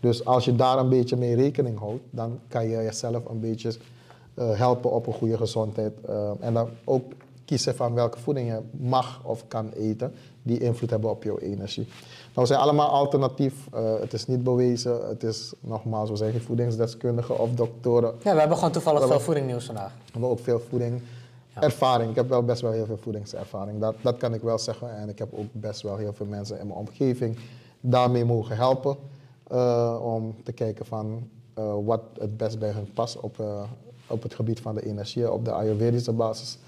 S2: Dus als je daar een beetje mee rekening houdt, dan kan je jezelf een beetje helpen op een goede gezondheid. en dan ook kiezen van welke voeding je mag of kan eten, die invloed hebben op jouw energie. Nou, we zijn allemaal alternatief. eh, het is niet bewezen. Het is, nogmaals, we zijn geen voedingsdeskundigen of doktoren.
S1: Ja, we hebben gewoon toevallig veel voedingnieuws vandaag.
S2: We hebben ook veel voeding. Ervaring. Ik heb wel best wel heel veel voedingservaring. Dat, dat kan ik wel zeggen. En ik heb ook best wel heel veel mensen in mijn omgeving daarmee mogen helpen. eh, om te kijken van eh, wat het best bij hen past op, op het gebied van de energie, op de Ayurvedische basis.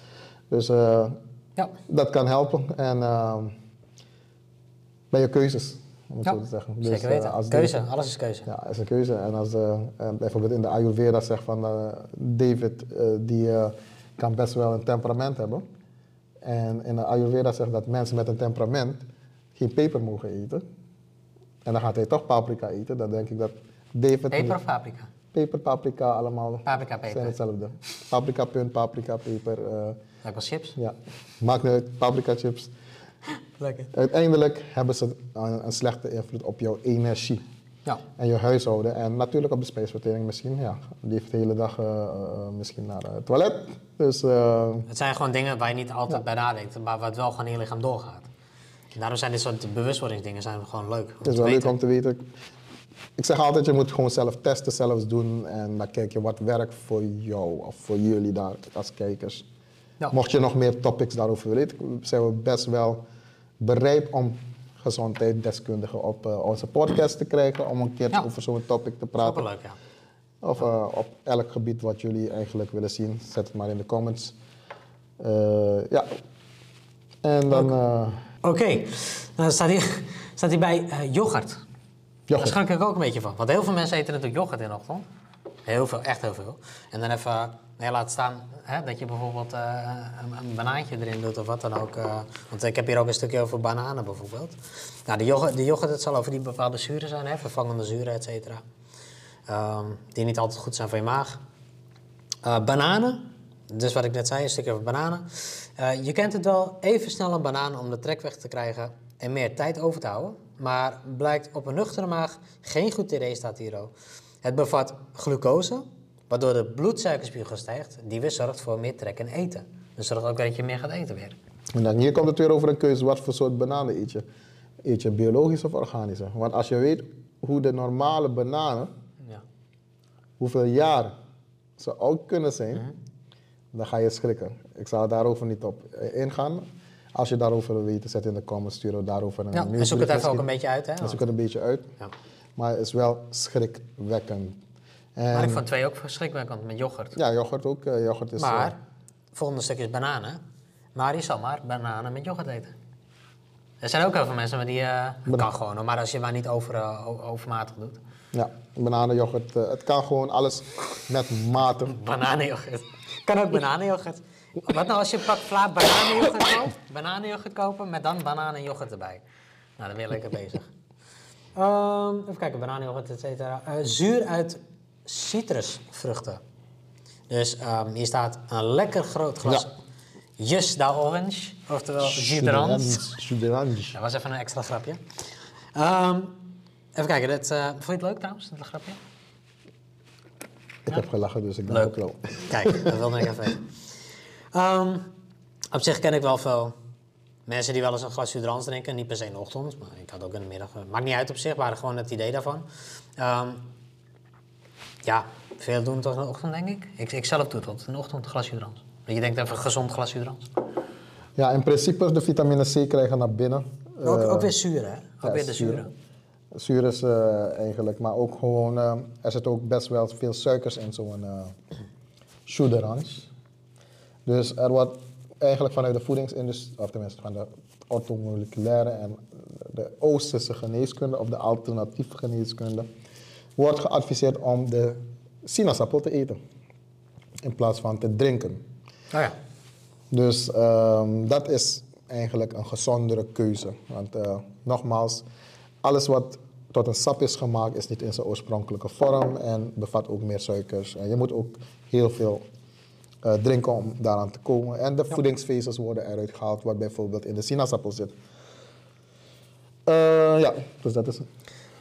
S2: Dus eh,
S1: Ja.
S2: dat kan helpen. En ehm, bij je keuzes. om het
S1: Ja,
S2: zo te zeggen.
S1: Zeker
S2: eh,
S1: weten.
S2: als
S1: keuze, alles is keuze.
S2: ja, is een keuze. En als eh, bijvoorbeeld in de Ayurveda zegt van David, die kan best wel een temperament hebben. En in de Ayurveda zegt dat mensen met een temperament geen peper mogen eten. En dan gaat hij toch paprika eten. Dan denk ik dat David...
S1: Peper of paprika?
S2: Peper, paprika, allemaal
S1: Paprika, peper.
S2: zijn hetzelfde. Paprika, punt, paprika, peper.
S1: Wel chips.
S2: ja, maakt niet uit. Paprika chips.
S1: Lekker.
S2: Uiteindelijk hebben ze een, een slechte invloed op jouw energie
S1: Ja.
S2: en je huishouden. En natuurlijk op de spijsvertering misschien. Ja, die heeft de hele dag eh, eh, misschien naar het toilet. Dus eh,
S1: Het zijn gewoon dingen waar je niet altijd bij nadenkt, maar wat wel gewoon in je lichaam doorgaat. En daarom zijn dit soort bewustwordingsdingen zijn gewoon leuk.
S2: het is wel leuk om te weten. Ik zeg altijd, je moet gewoon zelf testen, zelfs doen. En dan kijk je wat werkt voor jou of voor jullie daar als kijkers.
S1: Ja.
S2: Mocht je nog meer topics daarover willen weten, zijn we best wel bereid om gezondheidsdeskundigen op eh, onze podcast te krijgen. Om een keer
S1: Ja.
S2: over zo'n topic te praten.
S1: Superleuk, ja.
S2: Of eh, op elk gebied wat jullie eigenlijk willen zien, zet het maar in de comments. Eh, ja. En dan.
S1: Oké, dan staat hier, staat hier bij yoghurt. Daar schrik ik ook een beetje van. Want heel veel mensen eten natuurlijk yoghurt in de ochtend. Heel veel, echt heel veel. En dan even, nee, laat staan hè, dat je bijvoorbeeld eh, een, een banaantje erin doet of wat dan ook. eh. want ik heb hier ook een stukje over bananen bijvoorbeeld. Nou, de yoghurt, de yoghurt het zal over die bepaalde zuren zijn, hè, vervangende zuren, et cetera. Ehm, die niet altijd goed zijn voor je maag. Eh, bananen, dus wat ik net zei, een stukje over bananen. Je kent het wel, even snel een banaan om de trek weg te krijgen en meer tijd over te houden. Maar blijkt op een nuchtere maag geen goed idee, staat hier ook. Het bevat glucose, waardoor de bloedsuikerspiegel stijgt, die weer zorgt voor meer trek en eten. Dus zorgt ook dat je meer gaat eten weer.
S2: En dan hier komt het weer over een keuze. Wat voor soort bananen eet je? Eet je biologisch of organische? Want als je weet hoe de normale bananen,
S1: Ja.
S2: hoeveel jaar ze oud kunnen zijn,
S1: Mhm.
S2: dan ga je schrikken. Ik zal daarover niet op ingaan. Als je daarover wil weten, zet in de comments, stuur we daarover een
S1: Ja, en zoek het even ook een beetje uit. Hè?
S2: Dan zoek het een beetje uit.
S1: Ja.
S2: Maar het is wel schrikwekkend.
S1: Maar ik vond twee ook verschrikwekkend met yoghurt.
S2: Ja, yoghurt ook. eh, yoghurt is...
S1: Maar,
S2: eh,
S1: volgende stuk is bananen. Maar je zal maar bananen met yoghurt eten. Er zijn ook heel veel mensen maar die... eh kan gewoon, maar als je maar niet over, overmatig doet.
S2: ja, bananenyoghurt. eh, het kan gewoon alles met mate.
S1: Bananenyoghurt. Kan ook bananenyoghurt. Wat nou als je pak vla bananenyoghurt koopt? Bananenyoghurt kopen met dan bananenyoghurt erbij. Nou, dan ben je lekker bezig. Ehm, even kijken, bananenyoghurt, et cetera. Zuur uit citrusvruchten. Dus ehm, hier staat een lekker groot glas Jus da Orange, oftewel d'orange. Dat was even een extra grapje. Ehm, even kijken, eh, vond je het leuk trouwens, dat grapje?
S2: Ik heb gelachen, dus ik ben
S1: Leuk.
S2: ook wel.
S1: Kijk, dat wilde ik even weten. Ehm, op zich ken ik wel veel mensen die wel eens een glas Sudrans drinken. Niet per se in de ochtend, maar ik had ook in de middag. eh, Maakt niet uit op zich, maar gewoon het idee daarvan. Ja, veel doen het in de ochtend, denk ik. Ik, ik zelf doe het altijd in de ochtend, een. Dat je denkt even een gezond glas Sudrans.
S2: Ja, in principe de vitamine C krijgen naar binnen.
S1: Ook,
S2: Eh,
S1: ook weer zuur, hè? Ook
S2: ja,
S1: weer de
S2: zuur. Zuur is eh, eigenlijk, maar ook gewoon, eh, er zit ook best wel veel suikers in zo'n uh. Dus er wordt eigenlijk vanuit de voedingsindustrie, of tenminste van de orthomoleculaire en de Oosterse geneeskunde of de alternatieve geneeskunde, wordt geadviseerd om de sinaasappel te eten in plaats van te drinken.
S1: Oh ja.
S2: Dus ehm, dat is eigenlijk een gezondere keuze. Want eh, nogmaals, alles wat tot een sap is gemaakt is niet in zijn oorspronkelijke vorm en bevat ook meer suikers. En je moet ook heel veel eh, drinken om daaraan te komen. En de voedingsvezels worden eruit gehaald, wat bijvoorbeeld in de sinaasappel zit. Eh, ja, dus dat is het.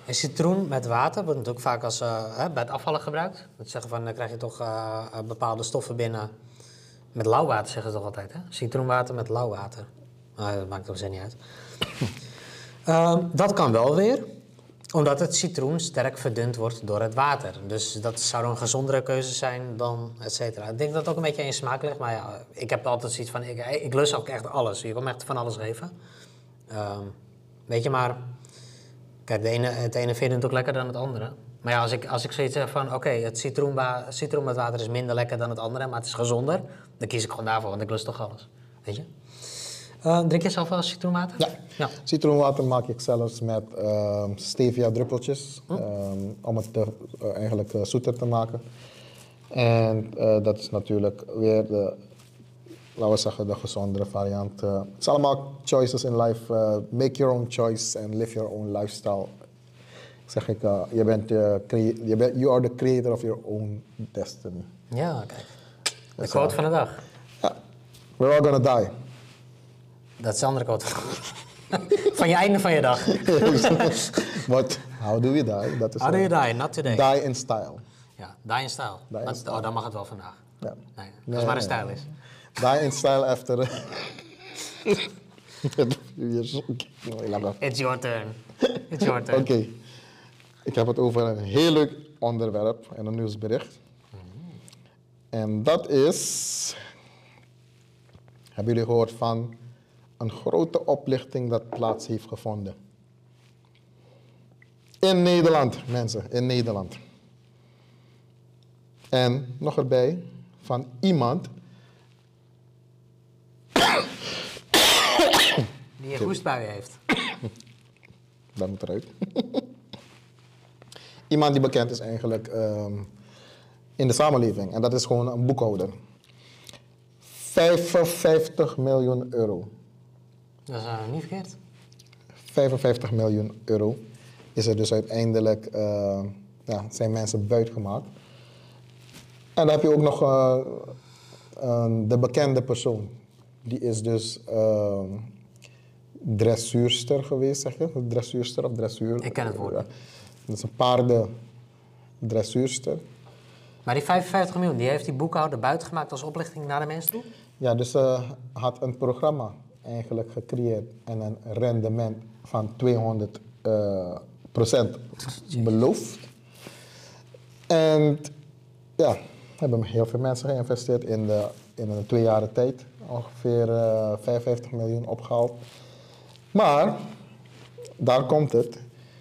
S1: En citroen met water wordt natuurlijk vaak als, hè, bij het afvallen gebruikt. Dat zeggen van, dan krijg je toch eh, eh, bepaalde stoffen binnen. Met lauw water zeggen ze toch altijd, hè? Citroenwater met lauw water. Nou, dat maakt toch zin niet uit. Ehm, dat kan wel weer, omdat het citroen sterk verdund wordt door het water. Dus dat zou een gezondere keuze zijn dan et cetera. Ik denk dat het ook een beetje in je smaak ligt. Maar ja, ik heb altijd zoiets van, ik, ik lust ook echt alles. Je kan me echt van alles geven. Ehm, weet je, maar... De ene, het ene vind je natuurlijk lekkerder dan het andere. Maar ja, als ik, als ik zoiets zeg van, oké, het citroenba, citroen met water is minder lekker dan het andere, maar het is gezonder, dan kies ik gewoon daarvoor, want ik lust toch alles. Weet je? Eh, drink je zelf wel citroenwater?
S2: Ja.
S1: ja.
S2: Citroenwater maak ik zelfs met ehm, stevia druppeltjes. ehm, om het te, eh, eigenlijk eh, zoeter te maken. En dat is natuurlijk weer de, laten we zeggen, de gezondere variant. Het is allemaal choices in life. eh, make your own choice and live your own lifestyle. Zeg ik, eh, je bent, je bent, you are the creator of your own destiny.
S1: Ja, kijk. De quote van de dag.
S2: We're all gonna die.
S1: Dat is de andere quote. van je einde van je dag.
S2: But how do we die? Dat is
S1: How do you die? Not today.
S2: die in style.
S1: Ja, die in style.
S2: Die in
S1: Dat-
S2: style.
S1: Oh, dan mag het wel vandaag.
S2: Ja.
S1: Nee, als
S2: Nee,
S1: maar een stijl is.
S2: Die in style after. Maar.
S1: It's your turn. It's your turn.
S2: Oké. Ik heb het over een heel leuk onderwerp en een nieuwsbericht. En dat is. Hebben jullie gehoord van een grote oplichting dat plaats heeft gevonden? In Nederland, mensen, in Nederland. En nog erbij van iemand
S1: Die een hoestbui heeft.
S2: Dat moet eruit. Iemand die bekend is eigenlijk ehm, in de samenleving. En dat is gewoon een boekhouder. 55 miljoen euro.
S1: Dat is eh, niet verkeerd.
S2: 55 miljoen euro is er dus uiteindelijk, eh, ja, zijn mensen buitgemaakt. En dan heb je ook nog eh, de bekende persoon. Die is dus eh, dressuurster geweest, zeg je? Dressuurster of dressuur?
S1: Ik ken het woord
S2: Ja. Dat is een paarden dressuurster.
S1: Maar die 55 miljoen, die heeft die boekhouder buitengemaakt als oplichting naar de mensen toe?
S2: Ja, dus ze had een programma eigenlijk gecreëerd en een rendement van 200 eh, procent beloofd. En ja, hebben heel veel mensen geïnvesteerd in, de, in een twee jaar tijd. Ongeveer eh 55 miljoen opgehaald. Maar, daar komt het.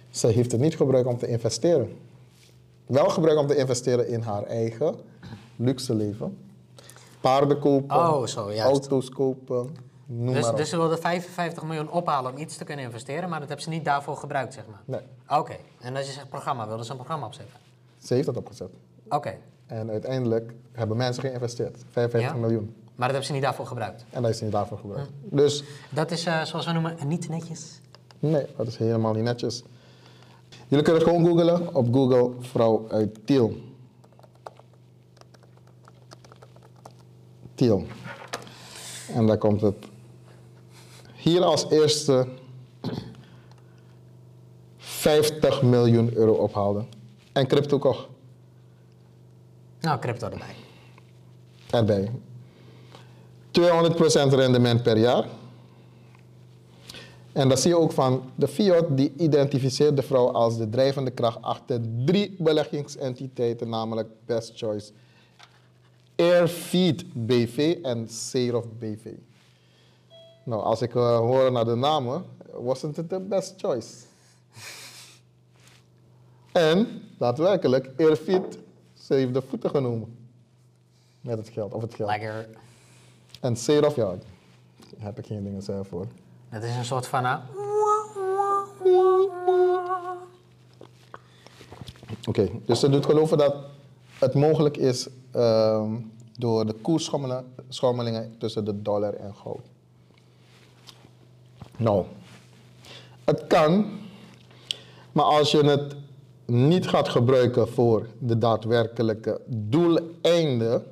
S2: Ze heeft het niet gebruikt om te investeren. Wel gebruikt om te investeren in haar eigen luxe leven. Paarden kopen,
S1: Oh, zo,
S2: auto's kopen, noem
S1: Dus,
S2: maar op.
S1: dus ze wilden 55 miljoen ophalen om iets te kunnen investeren, maar dat hebben ze niet daarvoor gebruikt, zeg maar.
S2: Nee,
S1: Oké, en als je zegt programma, wilden ze een programma opzetten?
S2: ze heeft het opgezet.
S1: Oké,
S2: En uiteindelijk hebben mensen geïnvesteerd. 55
S1: Ja?
S2: miljoen.
S1: Maar dat hebben ze niet daarvoor gebruikt.
S2: En dat is niet daarvoor gebruikt.
S1: Hm.
S2: Dus
S1: Dat is, eh, zoals we noemen, niet netjes.
S2: nee, dat is helemaal niet netjes. Jullie kunnen het gewoon googlen op Google vrouw uit Tiel. Tiel. En daar komt het. Hier als eerste 50 miljoen euro ophaalde. En crypto kocht
S1: Nou, crypto erbij.
S2: erbij. 200% rendement per jaar. En dat zie je ook van de Fiat, die identificeert de vrouw als de drijvende kracht achter drie beleggingsentiteiten, namelijk Best Choice, Airfeed BV en Serov BV. Nou, als ik uh, hoor naar de namen, wasn't het de Best Choice. En, daadwerkelijk, Airfeed, ze heeft de voeten genomen. Met het geld, of het geld.
S1: Lekker.
S2: En Serov, ja, daar heb ik geen dingen zelf voor.
S1: Dat is een soort van... eh,
S2: Oké, dus ze doet geloven dat het mogelijk is ehm, door de koersschommelingen tussen de dollar en goud. Nou, het kan, maar als je het niet gaat gebruiken voor de daadwerkelijke doeleinden,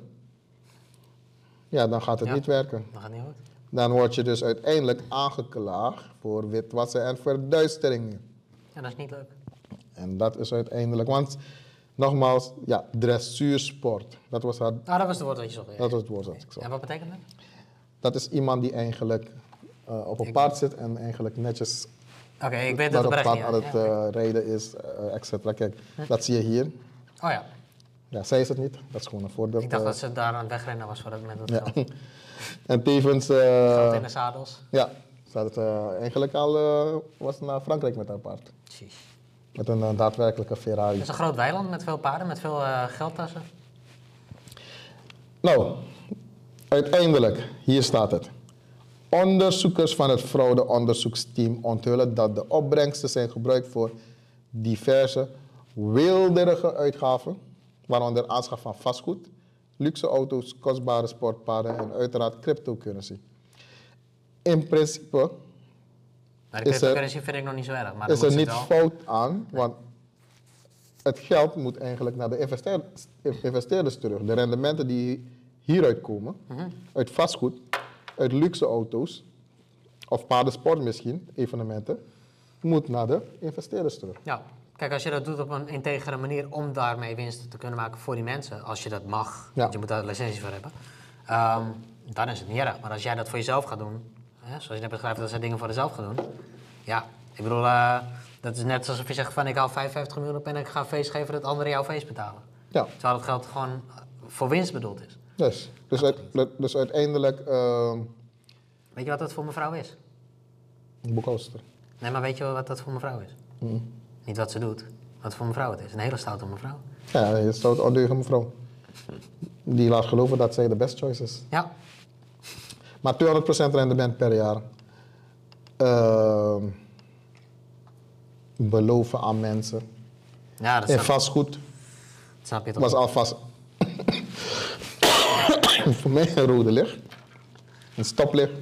S2: ja, dan gaat het
S1: Ja.
S2: niet werken.
S1: dat gaat niet goed.
S2: Dan word je dus uiteindelijk aangeklaagd voor witwassen en verduisteringen.
S1: Ja, dat is niet leuk.
S2: En dat is uiteindelijk, want nogmaals, ja, dressuursport. Dat was, haar,
S1: Ah, dat was het woord wat je zocht. ja.
S2: dat was het woord dat ik zag.
S1: En wat betekent dat?
S2: Dat is iemand die eigenlijk eh, op een paard zit en eigenlijk netjes
S1: Oké, ik weet dat
S2: het
S1: bericht
S2: aan het eh, rijden is, eh et cetera. Kijk, dat zie je hier.
S1: Oh ja,
S2: Ja, zij is het niet. Dat is gewoon een voorbeeld.
S1: ik dacht
S2: eh.
S1: dat ze daar aan het wegrennen was voor dat moment. Dat
S2: ja. en tevens, eh,
S1: Geld in de zadels.
S2: ja, ze had het eh, eigenlijk al, was naar Frankrijk met haar paard.
S1: Jeez.
S2: Met een daadwerkelijke Ferrari.
S1: Het is een groot weiland met veel paarden, met veel geldtassen.
S2: Nou, uiteindelijk, hier staat het. Onderzoekers van het fraudeonderzoeksteam onthullen dat de opbrengsten zijn gebruikt voor diverse wilderige uitgaven, waaronder aanschaf van vastgoed, luxe auto's, kostbare sportpaden en uiteraard cryptocurrency. In principe
S1: Maar de
S2: er-
S1: cryptocurrency vind ik nog niet zo erg. Maar
S2: is er niet
S1: wel-
S2: fout aan, want het geld moet eigenlijk naar de investeer- investeerders terug. De rendementen die hieruit komen,
S1: Mhm.
S2: uit vastgoed, uit luxe auto's, of paardensport misschien, evenementen, moet naar de investeerders terug.
S1: Ja, kijk, als je dat doet op een integere manier om daarmee winsten te kunnen maken voor die mensen, als je dat mag,
S2: Ja.
S1: want je moet daar een licentie voor hebben, ehm, dan is het niet erg. Maar als jij dat voor jezelf gaat doen, hè, zoals je net beschrijft dat ze dingen voor jezelf gaan doen, ja, ik bedoel, eh, dat is net alsof je zegt van ik haal 55 miljoen op en ik ga een feest geven dat anderen jouw feest betalen.
S2: Ja,
S1: Terwijl het geld gewoon voor winst bedoeld is.
S2: dus, dus, uit- dus uiteindelijk uh,
S1: Weet je wat dat voor mevrouw is?
S2: boekhouster.
S1: Nee, maar weet je wat dat voor mevrouw is? Niet wat ze doet, wat voor mevrouw het is. Een hele stoute mevrouw.
S2: Ja, je stout ondeugende mevrouw. Die laat geloven dat zij de best choice is.
S1: Ja,
S2: Maar 200% rendement per jaar. Ehm, beloven aan mensen.
S1: ja dat
S2: En vastgoed
S1: dat snap je toch?
S2: was alvast voor mij een rode licht. Een stoplicht.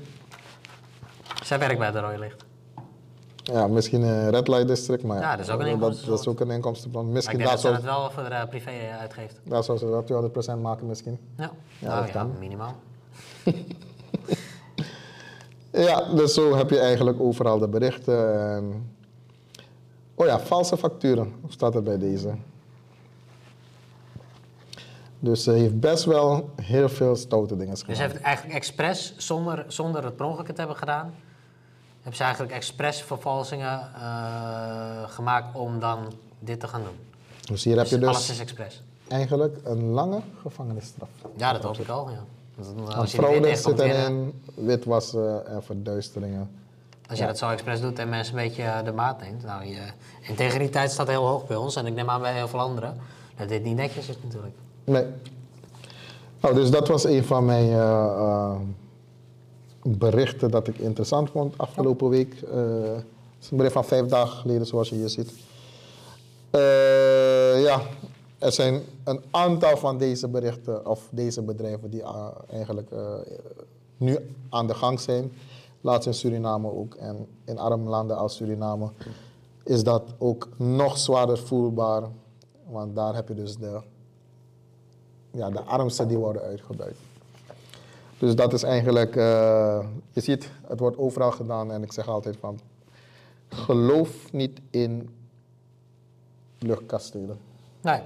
S1: Zij werkt bij de Rode Licht.
S2: Ja, misschien een red light district, maar
S1: Ja, dat is ook een
S2: dat, dat is ook een inkomstenbron. Misschien
S1: denk
S2: daar
S1: dat ze het wel voor de privé eh, uitgeeft.
S2: daar zou ze wel 200% maken misschien.
S1: Ja,
S2: Ja,
S1: nou
S2: dat
S1: ja, minimaal.
S2: Ja, dus zo heb je eigenlijk overal de berichten. En... Oh ja, valse facturen Hoe staat er bij deze. Dus ze heeft best wel heel veel stoute dingen
S1: Dus
S2: gedaan.
S1: ze heeft eigenlijk expres, zonder, zonder het per ongeluk te hebben gedaan, hebben ze eigenlijk expres vervalsingen eh, gemaakt om dan dit te gaan doen.
S2: Dus hier heb
S1: Dus
S2: je
S1: alles
S2: dus
S1: is expres.
S2: eigenlijk een lange gevangenisstraf.
S1: Ja, dat hoop ik al, ja. Want, eh, Als
S2: fraude zit erin, witwassen en verduisteringen.
S1: Als je dat zo expres doet en mensen een beetje eh, de maat neemt. Nou, je integriteit staat heel hoog bij ons en ik neem aan bij heel veel anderen. Dat dit niet netjes is natuurlijk.
S2: Nee. Nou, dus dat was een van mijn berichten dat ik interessant vond afgelopen week. Eh, Het is een bericht van vijf dagen geleden, zoals je hier ziet. Eh, ja, er zijn een aantal van deze berichten of deze bedrijven die eh, eigenlijk nu aan de gang zijn. Laatst in Suriname ook en in arme landen als Suriname is dat ook nog zwaarder voelbaar. Want daar heb je dus de ja, de armsten die worden uitgebuit. Dus dat is eigenlijk, eh, je ziet, het wordt overal gedaan en ik zeg altijd van, geloof niet in luchtkastelen.
S1: Nee.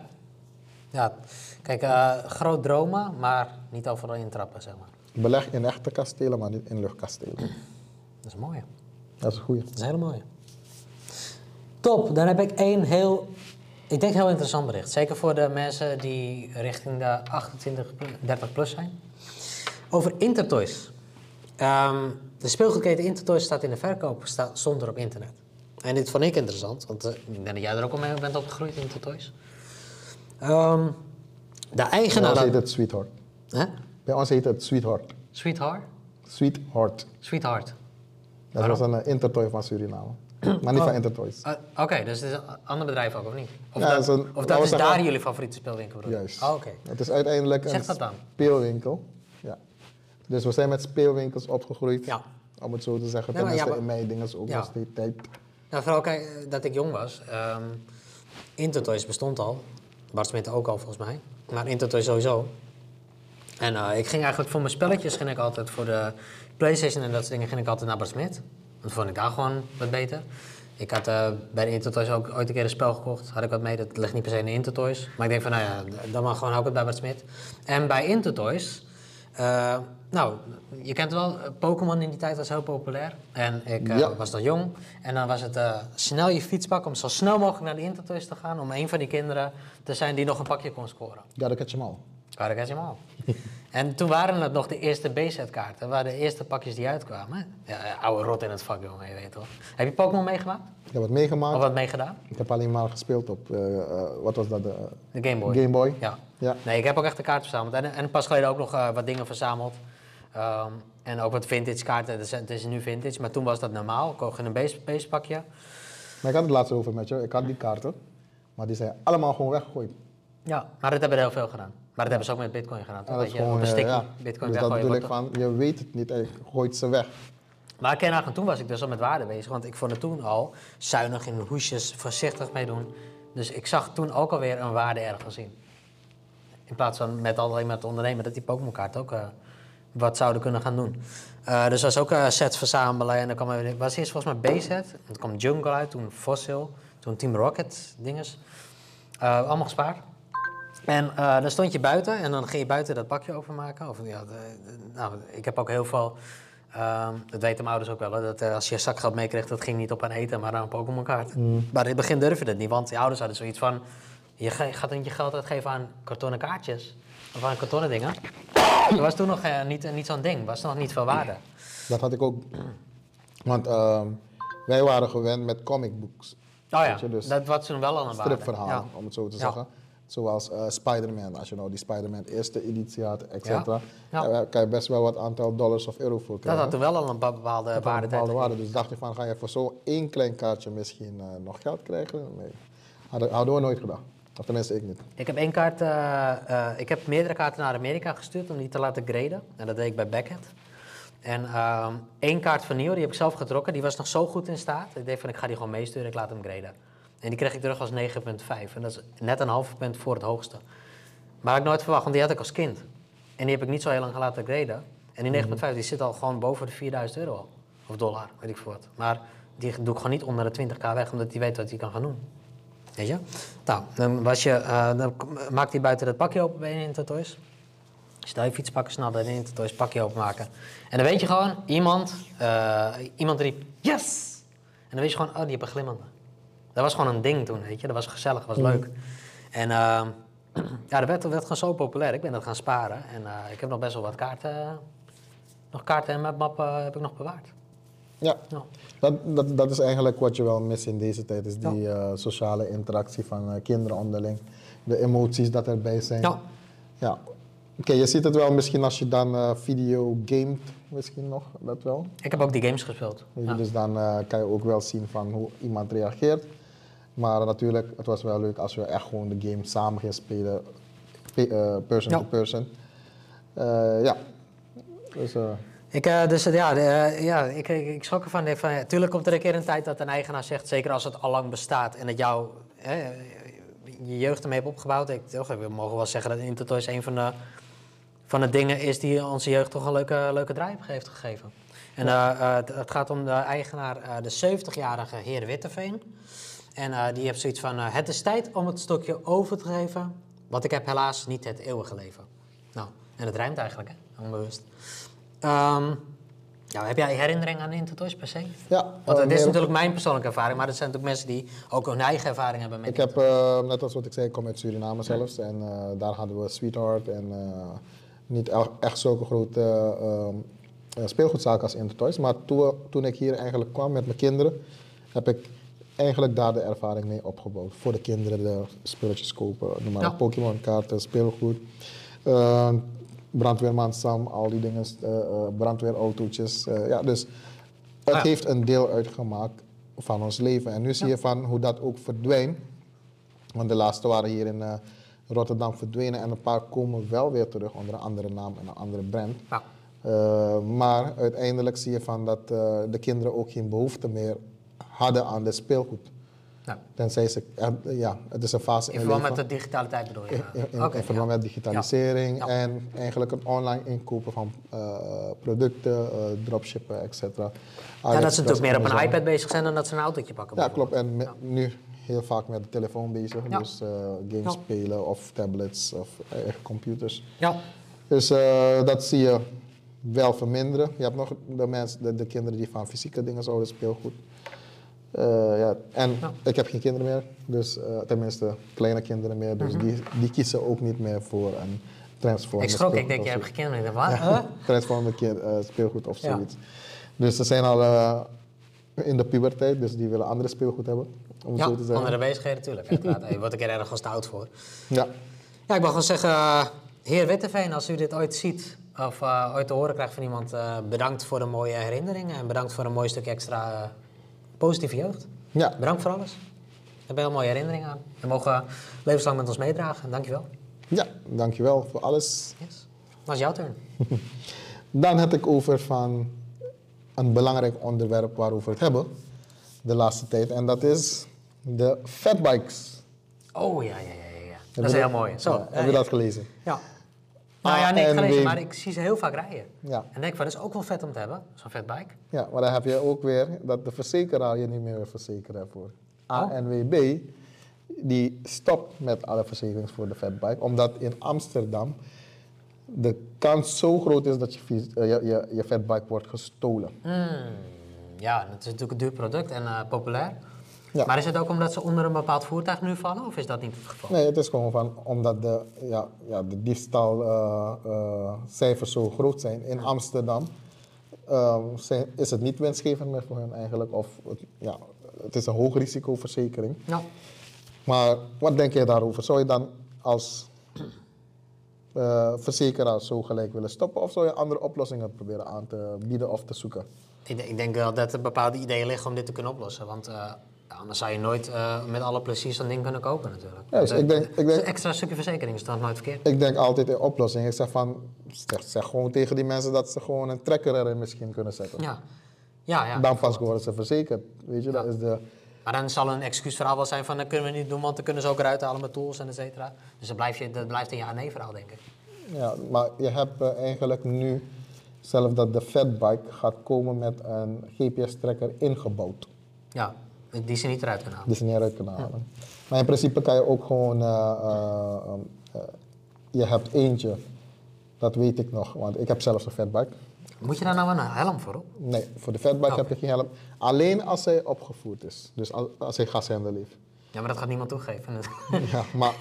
S1: Ja, kijk, eh, groot dromen, maar niet overal intrappen, zeg maar.
S2: Beleg in echte kastelen, maar niet in luchtkastelen.
S1: Dat is mooi.
S2: Dat is een goeie.
S1: Dat is een hele mooie. Top, dan heb ik één heel, ik denk heel interessant bericht. Zeker voor de mensen die richting de 28, pl- 30 plus zijn. Over Intertoys. Ehm, de speelgoedketen Intertoys staat in de verkoop, staat zonder op internet. En dit vond ik interessant, want eh, ik denk dat jij er ook al mee bent opgegroeid, Intertoys. Ehm de
S2: Bij
S1: eigenaar...
S2: ons heet het Sweetheart.
S1: Hè?
S2: Bij ons heet het Sweetheart.
S1: Sweetheart?
S2: Sweetheart.
S1: Sweetheart.
S2: Dat was een uh, Intertoy van Suriname. maar niet van Intertoys.
S1: Eh, Oké, dus het is een ander bedrijf ook, of niet? Of
S2: Ja,
S1: dat,
S2: een-
S1: of dat is daar jullie favoriete speelwinkel?
S2: Juist.
S1: Oh, Oké.
S2: Het is uiteindelijk
S1: Zeg
S2: een speelwinkel. Dus we zijn met speelwinkels opgegroeid.
S1: Ja.
S2: Om het zo te zeggen.
S1: Nee,
S2: Tenminste
S1: ja,
S2: in mijn dingen ook die tijd.
S1: Nou, vooral kijk, eh, dat ik jong was. ehm Intertoys bestond al. Bart Smit ook al, volgens mij. Maar Intertoys sowieso. En eh, ik ging eigenlijk voor mijn spelletjes ging ik altijd voor de Playstation en dat soort dingen ging ik altijd naar Bart Smit. Want vond ik daar gewoon wat beter. Ik had eh, bij de Intertoys ook ooit een keer een spel gekocht. Had ik wat mee, dat ligt niet per se in de Intertoys. Maar ik denk van, nou ja, dan mag gewoon ook het bij Bart Smit. En bij Intertoys... nou, je kent wel, eh, Pokémon in die tijd was heel populair. En ik eh,
S2: Ja.
S1: was dan jong. En dan was het eh, snel je fiets pakken om zo snel mogelijk naar de Intertoys te gaan. Om een van die kinderen te zijn die nog een pakje kon scoren.
S2: Ja, dat had je hem al.
S1: Kan ik je al. En toen waren het nog de eerste B-set-kaarten. Dat waren de eerste pakjes die uitkwamen. Ja, ja, oude rot in het vak, jongen, je weet toch. Heb je Pokémon meegemaakt?
S2: Ik heb het meegemaakt.
S1: Of wat meegedaan?
S2: Ik heb alleen maar gespeeld op, wat was dat? De,
S1: Game Boy.
S2: Game Boy.
S1: Ja.
S2: Ja.
S1: Nee, ik heb ook echt de kaart verzameld. En, en pas geleden ook nog wat dingen verzameld. Ehm, En ook wat vintage kaarten, het is, het is nu vintage, maar toen was dat normaal. Ik kocht in een base, basepakje.
S2: Maar ik had het laatst over met je. Ik had die kaarten, maar die zijn allemaal gewoon weggegooid.
S1: Ja, maar dat hebben er heel veel gedaan. Maar dat hebben ze ook met bitcoin gedaan, toch?
S2: Ja, dat
S1: je
S2: gewoon,
S1: een
S2: eh, ja.
S1: bitcoin
S2: dus dat bedoel ik van, je weet het niet en je gooit ze weg.
S1: Maar eigenlijk, toen was ik dus al met waarde bezig. Want ik vond het toen al zuinig in hoesjes, voorzichtig mee doen. Dus ik zag toen ook alweer een waarde ergens in. In plaats van met alleen met ondernemen, dat die Pokémon kaart ook eh, wat zouden kunnen gaan doen. Eh, dus dat was ook eh, sets verzamelen. En dan kwam er, was eerst volgens mij B-set. Toen kwam Jungle uit, toen Fossil, toen Team Rocket dinges. Eh, allemaal gespaard. En eh, dan stond je buiten en dan ging je buiten dat pakje openmaken. Of, ja, de- de- nou, ik heb ook heel veel, ehm, dat weten mijn ouders ook wel, hè, dat als je zakgeld meekreeg, dat ging niet op aan eten, maar aan een Pokémon kaart. Maar in het begin durfde dat niet, want je ouders hadden zoiets van, je gaat niet je geld uitgeven aan kartonnen kaartjes. Aan kartonnen dingen. Dat was toen nog eh, niet, niet zo'n ding, was nog niet veel waarde.
S2: Dat had ik ook. Want ehm, wij waren gewend met comic books.
S1: Oh ja,
S2: Weet je, dus
S1: dat was toen wel al een waarde.
S2: stripverhalen,
S1: Ja.
S2: om het zo te
S1: Ja.
S2: zeggen. Zoals eh, Spider-Man, als je nou die Spider-Man eerste editie had, et cetera.
S1: Ja.
S2: Kan je best wel wat aantal dollars of euro voor
S1: Dat
S2: krijgen.
S1: had toen wel al een bepaalde waarde.
S2: bepaalde waarde. Dus dacht je van, ga je voor zo'n één klein kaartje misschien eh, nog geld krijgen? Nee, hadden, hadden we nooit gedaan. Of tenminste, ik niet.
S1: Ik heb één kaart, eh, eh, ik heb meerdere kaarten naar Amerika gestuurd om die te laten graden. En dat deed ik bij Beckett. En ehm, één kaart van Nio, die heb ik zelf getrokken, die was nog zo goed in staat. Ik dacht van, ik ga die gewoon meesturen, ik laat hem graden. En die kreeg ik terug als 9,5. En dat is net een half punt voor het hoogste. Maar had ik nooit verwacht, want die had ik als kind. En die heb ik niet zo heel lang laten graden. En die 9,5 die zit al gewoon boven de 4000 euro al. Of dollar, weet ik veel wat. Maar die doe ik gewoon niet onder de 20k weg, omdat hij weet wat hij kan gaan doen. Weet je? Nou, dan, was je, eh, dan maakt hij buiten dat pakje open bij een Intertoys. Stel je fietspakken snel bij een Intertoys, pakje openmaken. En dan weet je gewoon, iemand, eh, iemand riep, yes! En dan weet je gewoon, oh, die hebben glimlanden. Dat was gewoon een ding toen, weet je. Dat was gezellig, was leuk. En ehm, ja, dat werd, dat werd gewoon zo populair. Ik ben dat gaan sparen. En eh, ik heb nog best wel wat kaarten, nog kaarten in mijn map eh, heb ik nog bewaard.
S2: Ja,
S1: Ja.
S2: dat, dat, dat is eigenlijk wat je wel mist in deze tijd. Is die eh, sociale interactie van eh, kinderen onderling. De emoties dat erbij zijn.
S1: Ja.
S2: Ja. Oké, je ziet het wel misschien als je dan eh, video gamet, misschien nog, dat wel.
S1: Ik heb ook die games gespeeld. Ja.
S2: Dus dan eh, kan je ook wel zien van hoe iemand reageert. Maar natuurlijk, het was wel leuk als we echt gewoon de game samen gaan spelen, pe- eh, person
S1: Ja.
S2: to person. Eh, ja, dus eh,
S1: Ik, eh, dus ja, eh, ja ik, ik, ik schrok ervan. Ik van, ja, tuurlijk komt er een keer een tijd dat een eigenaar zegt, zeker als het al lang bestaat en dat jou eh, je jeugd ermee hebt opgebouwd. Ik, toch, we mogen wel zeggen dat Intertoys een van de, van de dingen is die onze jeugd toch een leuke, leuke draai heeft gegeven. En eh, het, gaat om de eigenaar, de 70-jarige heer Witteveen. En die heeft zoiets van, het is tijd om het stokje over te geven, want ik heb helaas niet het eeuwige leven. Nou, en het rijmt eigenlijk, hè? onbewust. Ja, heb jij herinneringen aan Intertoys per se?
S2: ja.
S1: Want het is natuurlijk mijn persoonlijke ervaring, maar er zijn natuurlijk mensen die ook hun eigen ervaring hebben met
S2: Ik heb, eh, net als wat ik zei, ik kom uit Suriname zelfs. En eh, daar hadden we Sweetheart en niet echt zulke grote eh, ehm, eh, speelgoedzaken als Intertoys. Maar toen, toen ik hier eigenlijk kwam met mijn kinderen, heb ik eigenlijk daar de ervaring mee opgebouwd. Voor de kinderen de spulletjes kopen, noem maar
S1: Ja.
S2: Pokémon kaarten, speelgoed. Brandweerman Sam, al die dingen, eh, eh, brandweerautootjes. eh, ja, dus het
S1: Ja.
S2: heeft een deel uitgemaakt van ons leven. En nu zie je van hoe dat ook verdwijnt. Want de laatste waren hier in Rotterdam verdwenen en een paar komen wel weer terug onder een andere naam en een andere brand. Maar uiteindelijk zie je van dat de kinderen ook geen behoefte meer hadden aan de speelgoed.
S1: Nou,
S2: Tenzij ze, eh, ja, het is een fase
S1: in
S2: in,
S1: verband met de digitaliteit bedoel je?
S2: In, in, in
S1: Oké,
S2: verband
S1: ja.
S2: met digitalisering
S1: Ja.
S2: en eigenlijk een online inkopen van eh, producten, eh, dropshippen, et cetera.
S1: Ja, dat ze natuurlijk meer op een
S2: Amazon.
S1: iPad bezig zijn dan dat ze een autootje pakken.
S2: Ja, klopt. En nu heel vaak met de telefoon bezig.
S1: Ja.
S2: Dus games
S1: Ja.
S2: spelen of tablets of computers.
S1: Ja,
S2: Dus dat zie je wel verminderen. Je hebt nog de, mensen, de, de kinderen die van fysieke dingen zouden speelgoed. Eh, ja. En
S1: Ja.
S2: ik heb geen kinderen meer, dus eh, tenminste kleine kinderen meer. Dus die, die kiezen ook niet meer voor een transformer.
S1: Mhm. ik schrok. Ik denk, je hebt geen kinderen. Dacht, wat? Huh?
S2: Transformer kind, eh, speelgoed of
S1: Ja.
S2: zoiets. Dus ze zijn al in de puberteit, dus die willen andere speelgoed hebben. Om
S1: Ja,
S2: zo te zeggen.
S1: andere bezigheden natuurlijk. Je wordt een keer ergens te oud voor.
S2: Ja.
S1: Ja, ik wil gewoon zeggen, heer Witteveen, als u dit ooit ziet, of eh, ooit te horen krijgt van iemand... eh, bedankt voor de mooie herinneringen en bedankt voor een mooi stuk extra eh, positieve jeugd.
S2: Ja,
S1: Bedankt voor alles. Daar hebben heel mooie herinneringen aan. En mogen levenslang met ons meedragen. Dankjewel.
S2: ja, dankjewel voor alles.
S1: Yes. Dat is jouw turn.
S2: Dan heb ik over van een belangrijk onderwerp waarover we het hebben de laatste tijd. En dat is de fatbikes.
S1: Oh, ja, ja, ja, ja. Dat is heel mooi. Zo,
S2: Ja, heb je
S1: ja.
S2: dat gelezen?
S1: Ja. Nou ja, nee, ik maar ik zie ze heel vaak rijden.
S2: Ja.
S1: En denk van, dat is ook wel vet om te hebben, zo'n fatbike.
S2: Ja, maar dan heb je ook weer dat de verzekeraar je niet meer wil verzekeren voor.
S1: Oh.
S2: ANWB, die stopt met alle verzekerings voor de fatbike, omdat in Amsterdam de kans zo groot is dat je, fiets- eh, je, je, je fatbike wordt gestolen.
S1: Hmm, Ja, het is natuurlijk een duur product en eh, populair.
S2: Ja.
S1: Maar is het ook omdat ze onder een bepaald voertuig nu vallen, of is dat niet het geval?
S2: Nee, het is gewoon van, omdat de, ja, ja, de diefstalcijfers zo groot zijn in Amsterdam, ehm, zijn, is het niet winstgevend meer voor hen eigenlijk. Of het, ja, het is een hoogrisicoverzekering.
S1: Ja.
S2: Maar wat denk jij daarover? Zou je dan als eh, verzekeraar zo gelijk willen stoppen? Of zou je andere oplossingen proberen aan te bieden of te zoeken?
S1: Ik, denk- wel dat er bepaalde ideeën liggen om dit te kunnen oplossen. Want eh, ja, anders zou je nooit eh, met alle plezier zo'n ding kunnen kopen natuurlijk.
S2: Ja, dus ik denk- ik denk-
S1: Een extra stukje verzekering is dan nooit verkeerd.
S2: Ik denk altijd in oplossingen. Ik zeg van, zeg, zeg gewoon tegen die mensen dat ze gewoon een trekker erin misschien kunnen zetten.
S1: Ja, ja, ja.
S2: Dan pas worden ze verzekerd. Weet je, dat is de...
S1: Maar dan zal een excuusverhaal wel zijn van dat kunnen we niet doen, want dan kunnen ze ook eruit halen met tools en et cetera. Dus dat, blijf je, dat blijft een ja-nee-verhaal, denk ik.
S2: Ja, maar je hebt eh, eigenlijk nu zelf dat de fatbike gaat komen met een GPS-trekker ingebouwd.
S1: Ja, die ze niet eruit kunnen halen.
S2: Die ze niet eruit kunnen halen. Maar in principe kan je ook gewoon... eh, eh, eh, je hebt eentje, dat weet ik nog, want ik heb zelfs een fatbike.
S1: Moet je daar nou een helm voor op?
S2: Nee, voor de fatbike
S1: Oh.
S2: heb je geen helm. Alleen als hij opgevoerd is. Dus als, als hij gashendel heeft.
S1: Ja, maar dat gaat niemand toegeven.
S2: Ja, maar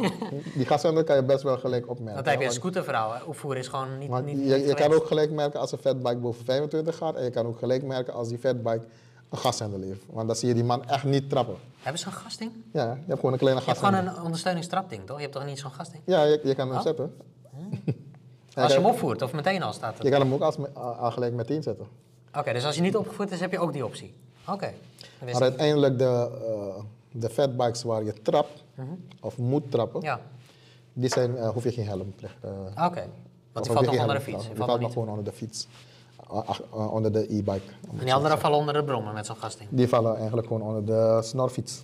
S2: die gashendel kan je best wel gelijk opmerken.
S1: Dat heb je een scooterverhaal. hè. Opvoeren is gewoon niet,
S2: je,
S1: niet
S2: je kan ook gelijk merken als een fatbike boven 25 gaat. En je kan ook gelijk merken als die fatbike een gashendel heeft. Want dan zie je die man echt niet trappen.
S1: Hebben ze een gasding?
S2: Ja, je hebt gewoon een kleine
S1: Je hebt gewoon een ondersteuningstrapding, toch? Je hebt toch niet zo'n gasding?
S2: Ja, je, je kan hem
S1: Oh.
S2: zetten.
S1: Als je hem opvoert of meteen al staat het?
S2: je kan hem ook als, al gelijk meteen zetten.
S1: Oké, dus als je niet opgevoerd is, heb je ook die optie. Oké.
S2: Maar uiteindelijk de, eh, de fatbikes waar je trapt of moet trappen,
S1: Mhm. Ja,
S2: die zijn, eh, hoef je geen helm te
S1: oké.
S2: eh,
S1: Want die valt nog onder de fiets. Die valt nog
S2: gewoon onder de fiets. Ach, eh, onder de e-bike.
S1: En die andere vallen onder de brommer met zo'n gasding.
S2: Die vallen eigenlijk gewoon onder de snorfiets.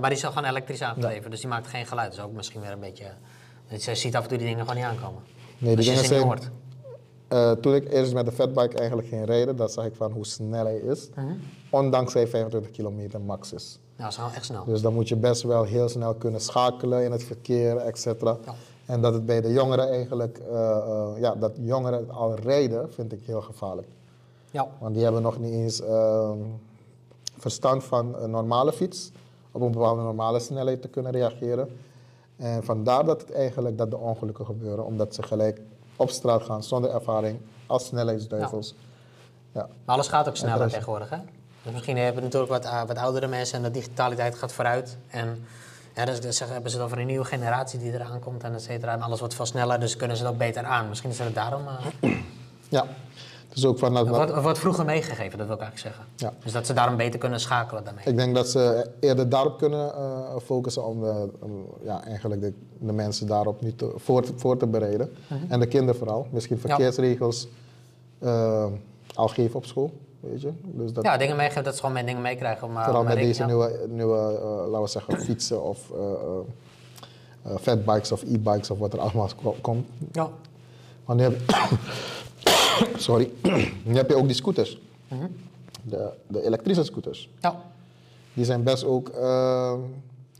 S1: Maar die is al gewoon elektrisch aangedreven, dus die maakt geen geluid. Dat is ook misschien weer een beetje... Dus je ziet af en toe die dingen gewoon niet aankomen.
S2: Nee, die
S1: je
S2: dingen zijn...
S1: hoort.
S2: eh, toen ik eerst met de fatbike eigenlijk ging rijden, dan zag ik van hoe snel hij is.
S1: Mhm.
S2: Ondanks hij 25 kilometer max is.
S1: Ja, dat is gewoon echt snel.
S2: Dus dan moet je best wel heel snel kunnen schakelen in het verkeer, et cetera.
S1: Ja.
S2: En dat het bij de jongeren eigenlijk, eh, eh, ja, dat jongeren al rijden, vind ik heel gevaarlijk.
S1: Ja.
S2: Want die hebben nog niet eens ehm, verstand van een normale fiets, op een bepaalde normale snelheid te kunnen reageren. En vandaar dat het eigenlijk dat de ongelukken gebeuren, omdat ze gelijk op straat gaan zonder ervaring als snelheidsduivels. Ja.
S1: Maar alles gaat ook sneller tegenwoordig, hè? Dus misschien hebben we natuurlijk wat, uh, wat oudere mensen en de digitaliteit gaat vooruit. En ja, dus, dus hebben ze het over een nieuwe generatie die eraan komt en et cetera. En alles wordt veel sneller, dus kunnen ze het ook beter aan. Misschien is het daarom... uh,
S2: ja. Dus ook van dat,
S1: het wordt, vroeger meegegeven, dat wil ik eigenlijk zeggen.
S2: Ja.
S1: Dus dat ze daarom beter kunnen schakelen daarmee.
S2: Ik denk dat ze eerder daarop kunnen eh, focussen om, de, om, ja, eigenlijk de, de mensen daarop nu te, voor, te- voor te bereiden. En de kinderen vooral. Misschien verkeersregels eh, al geven op school, weet je. Dus dat,
S1: Ja, dingen meegeven, dat ze gewoon met dingen meekrijgen. Om, uh,
S2: vooral
S1: om
S2: met deze nieuwe, nieuwe eh, laten we zeggen, fietsen of eh, fatbikes of e-bikes of wat er allemaal ko- komt.
S1: Ja.
S2: Want nu heb Sorry. nu heb je ook die scooters. de, de elektrische scooters.
S1: ja.
S2: Die zijn best ook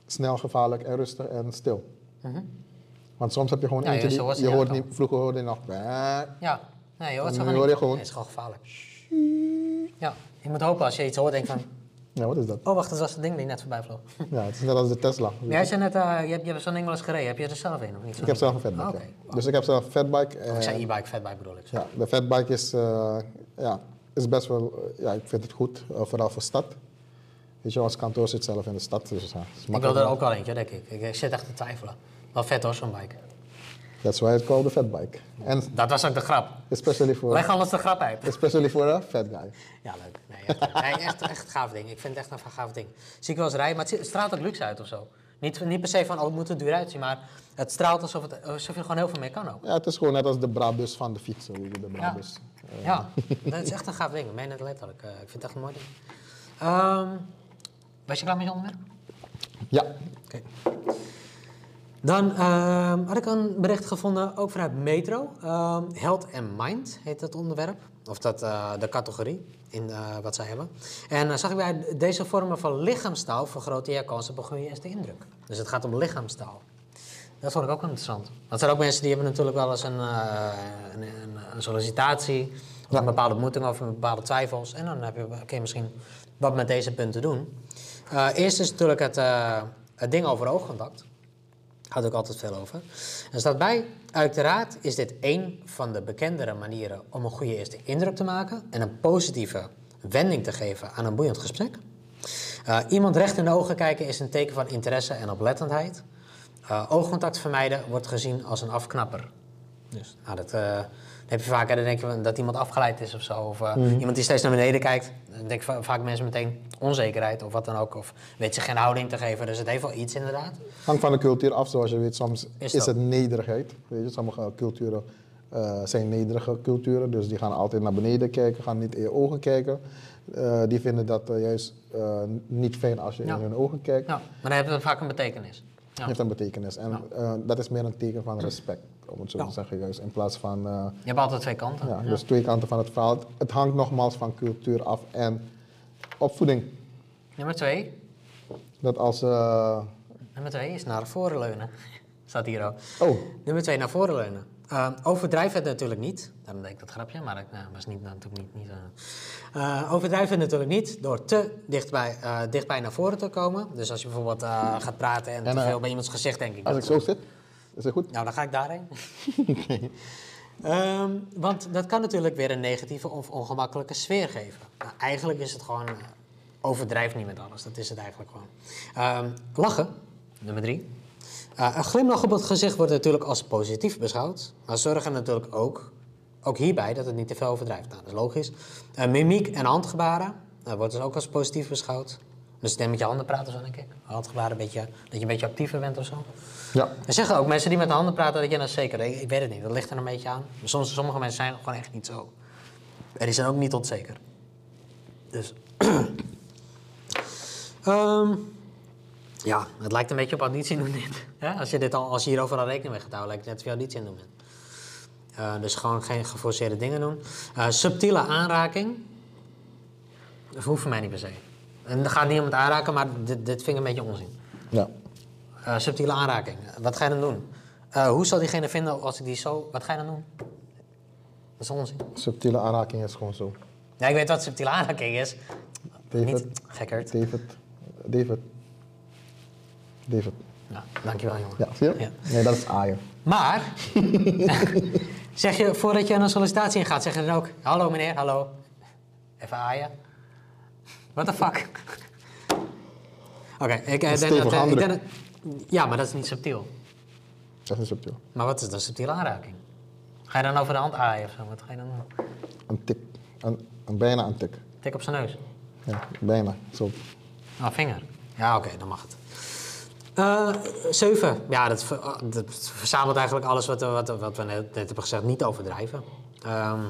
S2: snel, gevaarlijk en rustig en stil. Want soms heb je gewoon
S1: Mhm. Ja,
S2: eentje
S1: je
S2: die,
S1: hoort ze
S2: je
S1: niet
S2: hoort
S1: aankomen.
S2: niet, vroeger hoorde je nog...
S1: Ja, nee, je hoort zo
S2: je gewoon-
S1: het is gewoon gevaarlijk. Ja, je moet hopen als je iets hoort, denk van...
S2: Ja, wat is dat?
S1: Oh, wacht, dat was het ding die net voorbij vloog.
S2: Ja, het is net als de Tesla.
S1: Maar jij zei net, eh, je hebt, je hebt zo'n ding wel eens gereden. Heb je er zelf een of niet?
S2: Ik heb zelf een fatbike. Ja. Dus ik heb zelf een fatbike.
S1: Ik
S2: en-
S1: zei e-bike, fatbike bedoel ik.
S2: ja, de fatbike is, eh, ja, is best wel... eh, ja, ik vind het goed, eh, vooral voor stad. Weet je, ons kantoor zit zelf in de stad. Dus, ja,
S1: Ik wil er ook wel eentje, denk ik. ik. Ik zit echt te twijfelen. Wel vet hoor, zo'n bike.
S2: That's why it's called a fat bike. And
S1: Dat was ook de grap.
S2: especially for,
S1: Leg alles de grap uit.
S2: especially for a fat guy.
S1: Ja, leuk. Nee, echt, nee, echt, echt een gaaf ding. Ik vind het echt een gaaf ding. Zie ik wel eens rijden, maar het straalt ook luxe uit of zo. Niet, niet per se van, oh, het moet er duur uitzien, maar het straalt alsof, het, alsof je er gewoon heel veel mee kan ook.
S2: Ja, het is gewoon net als de Brabus van de fietsen. hoe je De Brabus.
S1: Ja, dat is echt een gaaf ding. Ik meen het letterlijk. Eh, ik vind het echt een mooi ding. Was je klaar met je onderwerp?
S2: Ja,
S1: Oké. Dan ehm, had ik een bericht gevonden, ook vanuit Metro. Ehm, Health and Mind heet dat onderwerp. Of dat, eh, de categorie in eh, wat zij hebben. En dan zag ik bij deze vormen van lichaamstaal vergroten je kans op een goede eerste indruk. Dus het gaat om lichaamstaal. Dat vond ik ook wel interessant. Want er zijn ook mensen die hebben natuurlijk wel eens een, eh, een, een, een sollicitatie... of
S2: Ja.
S1: een bepaalde ontmoeting of een bepaalde twijfels. En dan heb je, kun je misschien wat met deze punten doen. Eh, eerst is natuurlijk het, eh, het ding over oogcontact. Gaat ook altijd veel over. Er staat bij, uiteraard is dit één van de bekendere manieren om een goede eerste indruk te maken en een positieve wending te geven aan een boeiend gesprek. Eh, iemand recht in de ogen kijken is een teken van interesse en oplettendheid. Eh, oogcontact vermijden wordt gezien als een afknapper. Dus nou, dat, eh, heb je vaak, hè, dan denk je dat iemand afgeleid is of zo. Of eh, iemand die steeds naar beneden kijkt. Dan denk va- vaak mensen meteen onzekerheid of wat dan ook. Of weet zich geen houding te geven. Dus het heeft wel iets inderdaad.
S2: hangt van de cultuur af. Zoals je weet, soms
S1: Is
S2: het nederigheid. Weet je, sommige culturen eh, zijn nederige culturen. Dus die gaan altijd naar beneden kijken, gaan niet in je ogen kijken. Eh, die vinden dat juist niet fijn als je
S1: Ja.
S2: in hun ogen kijkt.
S1: Ja, maar dan heeft het vaak een betekenis. Ja.
S2: heeft een betekenis. En dat is meer een teken van respect, om het zo
S1: Ja.
S2: te zeggen. Juist in plaats van, eh,
S1: Je hebt altijd twee kanten.
S2: ja, dus twee kanten van het verhaal. Het hangt nogmaals van cultuur af en opvoeding.
S1: Nummer twee.
S2: Dat als, eh,
S1: Nummer twee is naar voren leunen. Staat hier ook.
S2: oh,
S1: Nummer twee, naar voren leunen. Uh, overdrijf het natuurlijk niet. Daarom deed ik dat grapje, maar dat nou, was niet, natuurlijk niet... niet eh. Eh, overdrijf het natuurlijk niet door te dichtbij, eh, dichtbij naar voren te komen. Dus als je bijvoorbeeld eh, gaat praten en,
S2: En,
S1: te
S2: eh,
S1: veel bij iemands gezicht, denk ik.
S2: als
S1: dat-
S2: ik zo zit, is het goed?
S1: Nou, dan ga ik daarheen. Ehm, want dat kan natuurlijk weer een negatieve of ongemakkelijke sfeer geven. Nou, eigenlijk is het gewoon, eh, overdrijf niet met alles. Dat is het eigenlijk gewoon. Ehm, lachen, nummer drie. Eh, een glimlach op het gezicht wordt natuurlijk als positief beschouwd. Maar zorg er natuurlijk ook, ook hierbij dat het niet te veel overdrijft. Nou, dat is logisch. Eh, mimiek en handgebaren eh, wordt dus ook als positief beschouwd. Dus dan met je handen praten, zo denk ik. Handgebaren, een beetje, dat je een beetje actiever bent of zo.
S2: Ja.
S1: Er zeggen ook mensen die met de handen praten dat je dat zeker. Ik, ik weet het niet, dat ligt er een beetje aan. Maar soms, sommige mensen zijn gewoon echt niet zo. En die zijn ook niet onzeker. Dus. Ehm, ja, het lijkt een beetje op auditie doen dit. Hè? Als, je dit al, als je hier overal rekening mee gaat houden, lijkt het net of je auditie doen bent. Eh, dus gewoon geen geforceerde dingen doen. Eh, subtiele aanraking. Dat hoeft voor mij niet per se. En dat gaat het aanraken, maar dit, dit vind ik een beetje onzin.
S2: Ja.
S1: Eh, subtiele aanraking. Wat ga je dan doen? Eh, hoe zal diegene vinden als ik die zo... Wat ga je dan doen? Dat is onzin.
S2: Subtiele aanraking is gewoon zo.
S1: Ja, ik weet wat subtiele aanraking is.
S2: David,
S1: Niet gekkerd.
S2: David, David, David.
S1: Nou, dankjewel jongen.
S2: Ja, zie je?
S1: Ja.
S2: Nee, dat is aaien.
S1: Maar, zeg je, voordat je aan een sollicitatie ingaat, zeg je dan ook... Hallo meneer, hallo. Even aaien. What the fuck? Oké, ik, eh, denk
S2: stevig
S1: dat, eh, ik
S2: handdruk.
S1: denk dat... Ja, maar dat is niet subtiel.
S2: Dat is subtiel.
S1: Maar wat is dan subtiele aanraking? Ga je dan over de hand aaien of zo? Wat ga je dan doen?
S2: Een tik. Een, een, bijna een tik.
S1: Tik op zijn neus.
S2: Ja, bijna. Zo.
S1: Oh, vinger. Ja, oké, dan mag het. Eh, zeven. Ja, dat, ver- ah, dat verzamelt eigenlijk alles wat, we- wat, wat we net, net hebben gezegd. Niet overdrijven. Ehm,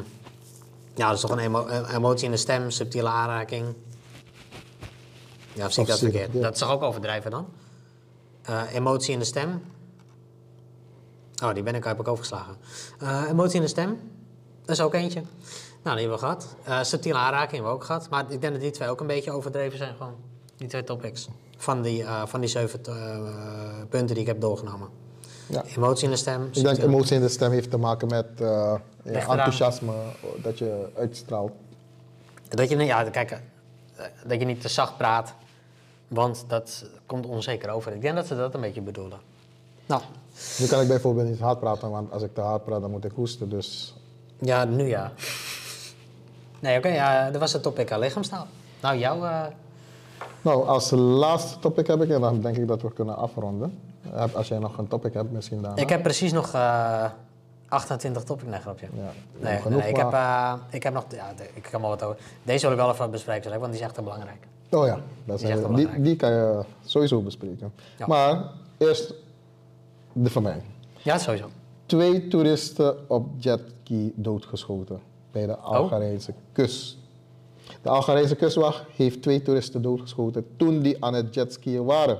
S1: ja, dat is toch een, emo- een emotie in de stem, subtiele aanraking. Ja, of zie ik dat verkeerd?
S2: ja.
S1: Dat is toch ook overdrijven dan? Eh, emotie in de stem. Oh, die ben ik, heb ik overgeslagen. Eh, emotie in de stem. Dat is ook eentje. Nou, die hebben we gehad. Eh, subtiele aanraking hebben we ook gehad. Maar ik denk dat die twee ook een beetje overdreven zijn gewoon. Die twee topics. Van die, eh, van die zeven eh, punten die ik heb doorgenomen.
S2: Ja.
S1: Emotie in de stem.
S2: Ik denk emotie in de stem heeft te maken met eh, ja, enthousiasme dat je uitstraalt.
S1: Dat je, ja, kijk, dat je niet te zacht praat. Want dat komt onzeker over. Ik denk dat ze dat een beetje bedoelen. Nou,
S2: Nu kan ik bijvoorbeeld niet hard praten, want als ik te hard praat, dan moet ik hoesten. Dus
S1: ja, nu ja. Nee, oké, ja, dat was het topic aan lichaamstaal. Nou, jouw... eh,
S2: Nou, als laatste topic heb ik, en dan denk ik dat we kunnen afronden. Heb- Als jij nog een topic hebt, misschien daarna.
S1: Ik heb precies nog eh 28 topic nee, grapje.
S2: Ja,
S1: Nee,
S2: genoeg,
S1: nee, ik, heb, eh, ik heb nog... Ja, ik kan wel wat over... Deze wil ik wel even bespreken, want die is echt heel belangrijk.
S2: Oh ja, dat
S1: Die is echt
S2: zijn,
S1: wel
S2: die,
S1: belangrijk.
S2: die kan je sowieso bespreken.
S1: Ja.
S2: Maar eerst de van mij.
S1: Ja, sowieso.
S2: Twee toeristen op jetski doodgeschoten bij de Algerijnse kust. De Algerijnse kustwacht heeft twee toeristen doodgeschoten toen die aan het jetskiën waren.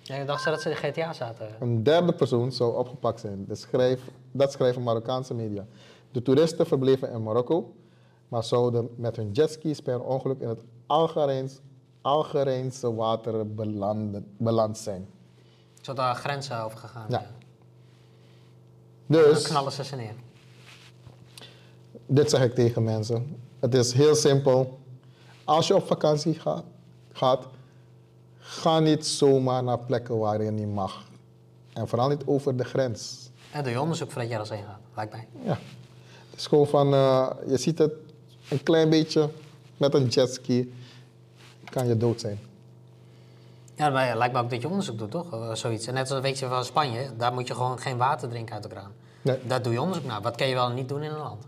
S1: Ja, ik dacht ze dat ze in de GTA zaten.
S2: Een derde persoon zou opgepakt zijn. Dat, schrijf, dat schrijven Marokkaanse media. De toeristen verbleven in Marokko, maar zouden met hun jetskis per ongeluk in het Algerijns, Algerijnse water belanden, beland zijn.
S1: Zo daar grenzen over gegaan.
S2: Ja.
S1: Dan
S2: Dus,
S1: knallen ze ze neer.
S2: dit zeg ik tegen mensen. Het is heel simpel. Als je op vakantie gaat, gaat ga niet zomaar naar plekken waar je niet mag. En vooral niet over de grens.
S1: En doe je onderzoek voordat je ergens heen gaat, lijkt mij.
S2: Ja. Het is gewoon van, eh, je ziet het een klein beetje met een jetski, kan je dood zijn.
S1: Ja, maar ja, lijkt me ook dat je onderzoek doet, toch? Eh, zoiets. En net als weet je van Spanje, daar moet je gewoon geen water drinken uit de kraan.
S2: Nee.
S1: Daar doe je onderzoek naar. Wat kan je wel en niet doen in een land?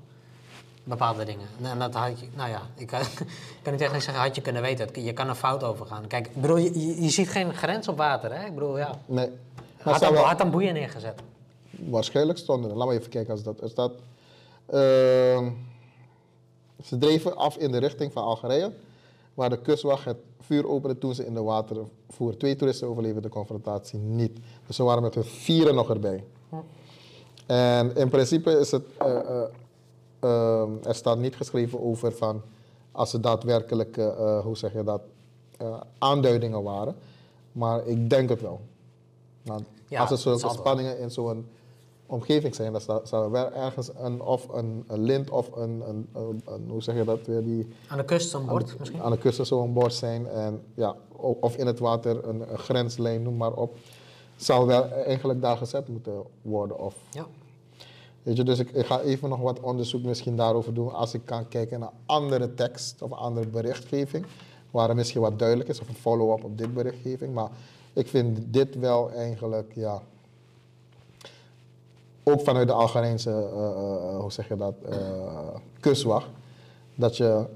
S1: Bepaalde dingen. En dat had je, nou ja, ik kan, niet echt zeggen, had je kunnen weten. Je kan er fout over gaan. Kijk, ik bedoel, je, je, ziet geen grens op water, hè? Ik bedoel, ja.
S2: Nee. Maar
S1: Had dan,
S2: wel-
S1: had dan boeien neergezet.
S2: waarschijnlijk stonden er, laat me even kijken als dat staat. ehm, ze dreven af in de richting van Algerije, waar de kustwacht het vuur opende toen ze in de water voer. Twee toeristen overleefden de confrontatie niet. Dus ze waren met hun vieren nog erbij. En in principe is het, eh, eh, ehm, er staat niet geschreven over van als ze daadwerkelijk, eh, hoe zeg je dat, aanduidingen waren. Maar ik denk het wel. Nou,
S1: Ja,
S2: als er zulke spanningen in zo'n omgeving zijn, dan sta- zou wel ergens een, of een, een lint of een, een, hoe zeg je dat weer, die
S1: Aan de kust een bord misschien?
S2: aan de kust zo'n bord zijn. En, ja, of in het water een, een grenslijn, noem maar op. Zou wel eigenlijk daar gezet moeten worden. Of,
S1: Ja.
S2: weet je, dus ik, ik ga even nog wat onderzoek misschien daarover doen. Als ik kan kijken naar andere tekst of andere berichtgeving. Waar er misschien wat duidelijk is. Of een follow-up op dit berichtgeving. Maar ik vind dit wel eigenlijk, ja... Ook vanuit de Algerijnse, eh, eh, hoe zeg je dat, eh, kustwacht. Dat je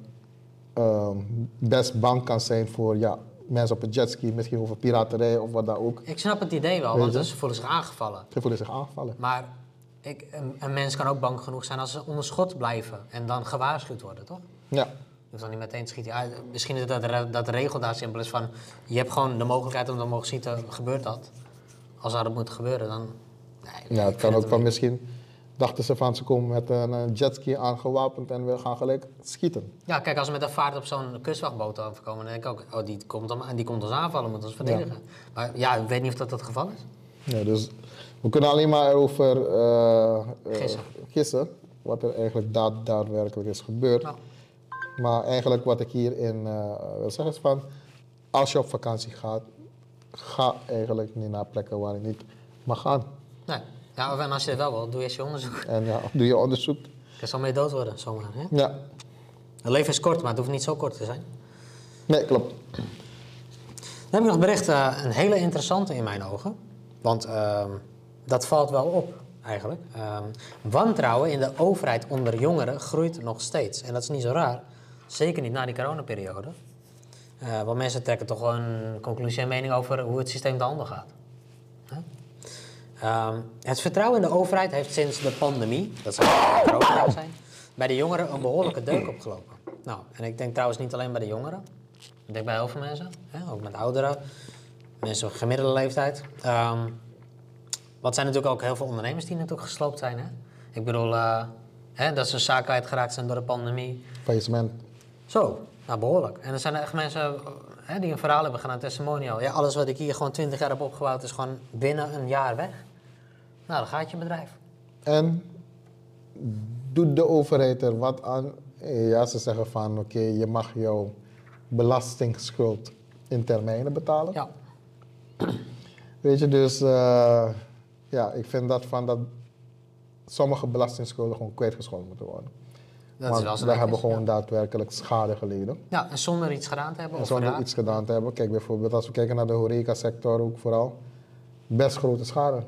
S2: ehm, best bang kan zijn voor ja, mensen op een jetski, misschien over piraterij of wat dan ook.
S1: Ik snap het idee wel, want ze voelen zich aangevallen.
S2: Ze voelen zich aangevallen.
S1: Maar ik, een, een mens kan ook bang genoeg zijn als ze onder schot blijven en dan gewaarschuwd worden, toch?
S2: Ja,
S1: Je hoeft dan niet meteen te schieten. Ja, misschien is dat, dat de regel daar simpel is van... je hebt gewoon de mogelijkheid om te mogen schieten, gebeurt dat. Als dat moet gebeuren, dan... Nee,
S2: ja het kan ook van misschien dachten ze van ze komen met een, een jetski aangewapend en we gaan gelijk schieten.
S1: Ja, kijk, als we met een vaart op zo'n kustwachtboot overkomen... dan denk ik ook, oh, die komt, om, die komt ons aanvallen, moet ons verdedigen. Maar ja, ik weet niet of dat het geval is.
S2: Ja, dus we kunnen alleen maar erover eh, eh,
S1: Gissen.
S2: gissen wat er eigenlijk daad, daadwerkelijk is gebeurd.
S1: Nou,
S2: Maar eigenlijk wat ik hierin eh wil zeggen is van, als je op vakantie gaat, ga eigenlijk niet naar plekken waar je niet mag gaan.
S1: Nee. Ja, en als je het wel wil, doe eerst je onderzoek.
S2: En ja, doe je onderzoek.
S1: Je zal mee dood worden, zomaar. Hè?
S2: Ja,
S1: Het leven is kort, maar het hoeft niet zo kort te zijn.
S2: nee, klopt.
S1: Dan heb ik nog bericht, eh, een hele interessante in mijn ogen. Want ehm, dat valt wel op, eigenlijk. Ehm, wantrouwen in de overheid onder jongeren groeit nog steeds. En dat is niet zo raar. Zeker niet na die coronaperiode. Eh want mensen trekken toch wel een conclusie en mening over hoe het systeem te handen gaat. Ehm, het vertrouwen in de overheid heeft sinds de pandemie, dat zou corona zijn, bij de jongeren een behoorlijke deuk opgelopen. Nou, en ik denk trouwens niet alleen bij de jongeren. Ik denk bij heel veel mensen, hè, ook met ouderen, mensen van gemiddelde leeftijd. Ehm wat zijn natuurlijk ook heel veel ondernemers die natuurlijk gesloopt zijn. Hè? Ik bedoel, eh, hè, dat ze zaken kwijtgeraakt zijn door de pandemie.
S2: Faillissement.
S1: Zo, nou behoorlijk. En er zijn echt mensen eh, hè, die een verhaal hebben gedaan, testimonial. Ja, alles wat ik hier gewoon 20 jaar heb opgebouwd is gewoon binnen een jaar weg. Nou, dan gaat je bedrijf.
S2: En doet de overheid er wat aan? Ja, ze zeggen van oké, je mag jouw belastingschuld in termijnen betalen.
S1: Ja,
S2: Weet je, dus eh, ja, ik vind dat van dat sommige belastingschulden gewoon kwijtgescholden moeten worden.
S1: dat
S2: Want
S1: is
S2: we hebben gewoon
S1: ja.
S2: daadwerkelijk schade geleden.
S1: Ja, en zonder iets gedaan te hebben.
S2: En zonder iets gedaan te hebben. Kijk bijvoorbeeld als we kijken naar de horecasector ook vooral. best grote schade.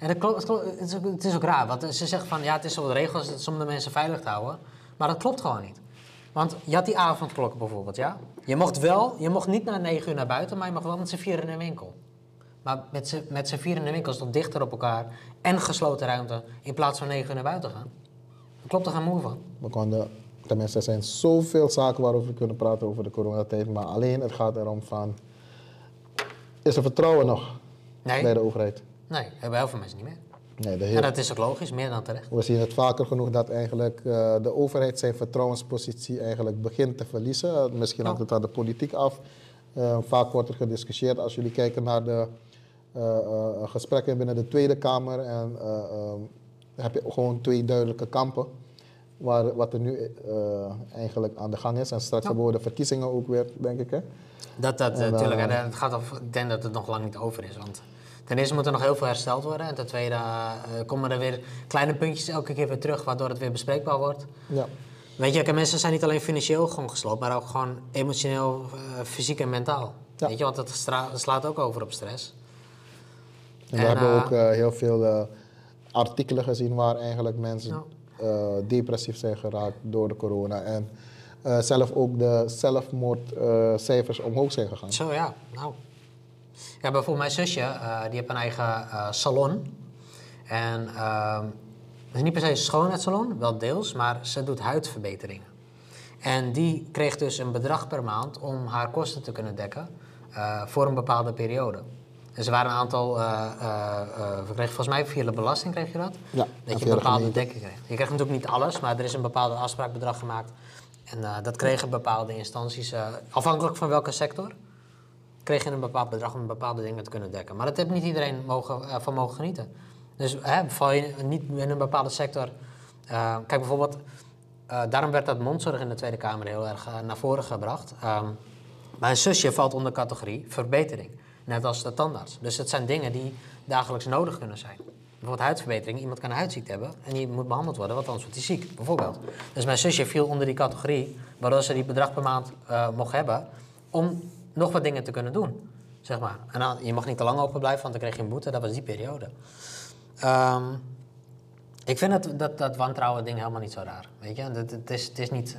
S1: En dat klopt, het, klopt- het, is ook, het is ook raar, want ze zeggen van ja, het is zo de regels dat sommige mensen veilig te houden. Maar dat klopt gewoon niet. Want je had die avondklokken bijvoorbeeld, ja. Je mocht wel, je mocht niet na negen uur naar buiten, maar je mag wel met z'n vier in de winkel. Maar met z'n, met z'n vier in de winkel is toch dichter op elkaar en gesloten ruimte in plaats van negen uur naar buiten gaan. Daar klopt er geen moe van.
S2: We konden, tenminste, er zijn zoveel zaken waarover we kunnen praten over de coronatijd. Maar alleen het gaat erom van, is er vertrouwen nog
S1: Nee,
S2: bij de overheid?
S1: Nee, hebben heel veel mensen niet meer.
S2: Nee, de
S1: En
S2: heel,
S1: dat is ook logisch, meer dan terecht.
S2: we zien het vaker genoeg dat eigenlijk eh, de overheid zijn vertrouwenspositie eigenlijk begint te verliezen. Misschien hangt het aan de politiek af. Eh, vaak wordt er gediscussieerd als jullie kijken naar de eh, gesprekken binnen de Tweede Kamer. En heb je gewoon twee duidelijke kampen. Waar, wat er nu eigenlijk aan de gang is. En straks
S1: Ja.
S2: hebben we de verkiezingen ook weer, denk ik. Hè?
S1: Dat, dat natuurlijk. en het gaat ik denk dat het nog lang niet over is. Want ten eerste moet er nog heel veel hersteld worden. En ten tweede eh, komen er weer kleine puntjes elke keer weer terug, waardoor het weer bespreekbaar wordt.
S2: Ja.
S1: Weet je, mensen zijn niet alleen financieel gewoon gesloopt, maar ook gewoon emotioneel, eh, fysiek en mentaal.
S2: Ja.
S1: Weet je, want het stra- slaat ook over op stress.
S2: En we
S1: En,
S2: hebben
S1: eh,
S2: ook heel veel artikelen gezien waar eigenlijk mensen depressief zijn geraakt door de corona. En zelf ook de zelfmoordcijfers omhoog zijn gegaan.
S1: Zo ja, nou. Ja, bijvoorbeeld mijn zusje, eh, die heeft een eigen eh, salon. En ehm, het is niet per se een schoonheidssalon, wel deels, maar ze doet huidverbeteringen. En die kreeg dus een bedrag per maand om haar kosten te kunnen dekken eh, voor een bepaalde periode. En ze waren een aantal, volgens mij via de belasting kreeg je dat?
S2: Ja,
S1: dat je een
S2: de
S1: bepaalde dekking kreeg. Je krijgt natuurlijk niet alles, maar er is een bepaalde afspraakbedrag gemaakt. En dat kregen bepaalde instanties, afhankelijk van welke sector, je een bepaald bedrag om bepaalde dingen te kunnen dekken. Maar dat heeft niet iedereen mogen, eh, van mogen genieten. Dus hè, val je niet in een bepaalde sector. eh, kijk bijvoorbeeld, eh, daarom werd dat mondzorg in de Tweede Kamer heel erg naar voren gebracht. Ehm, mijn zusje valt onder categorie verbetering, net als de tandarts. Dus het zijn dingen die dagelijks nodig kunnen zijn. Bijvoorbeeld huidverbetering. Iemand kan een huidziekte hebben en die moet behandeld worden, want anders wordt hij ziek, bijvoorbeeld. Dus mijn zusje viel onder die categorie, waardoor ze die bedrag per maand mocht hebben om nog wat dingen te kunnen doen. Zeg maar. En dan, je mag niet te lang open blijven, want dan kreeg je een boete. Dat was die periode. Ehm, ik vind dat, dat, dat wantrouwen ding helemaal niet zo raar. Weet je, het, het, is, het is niet...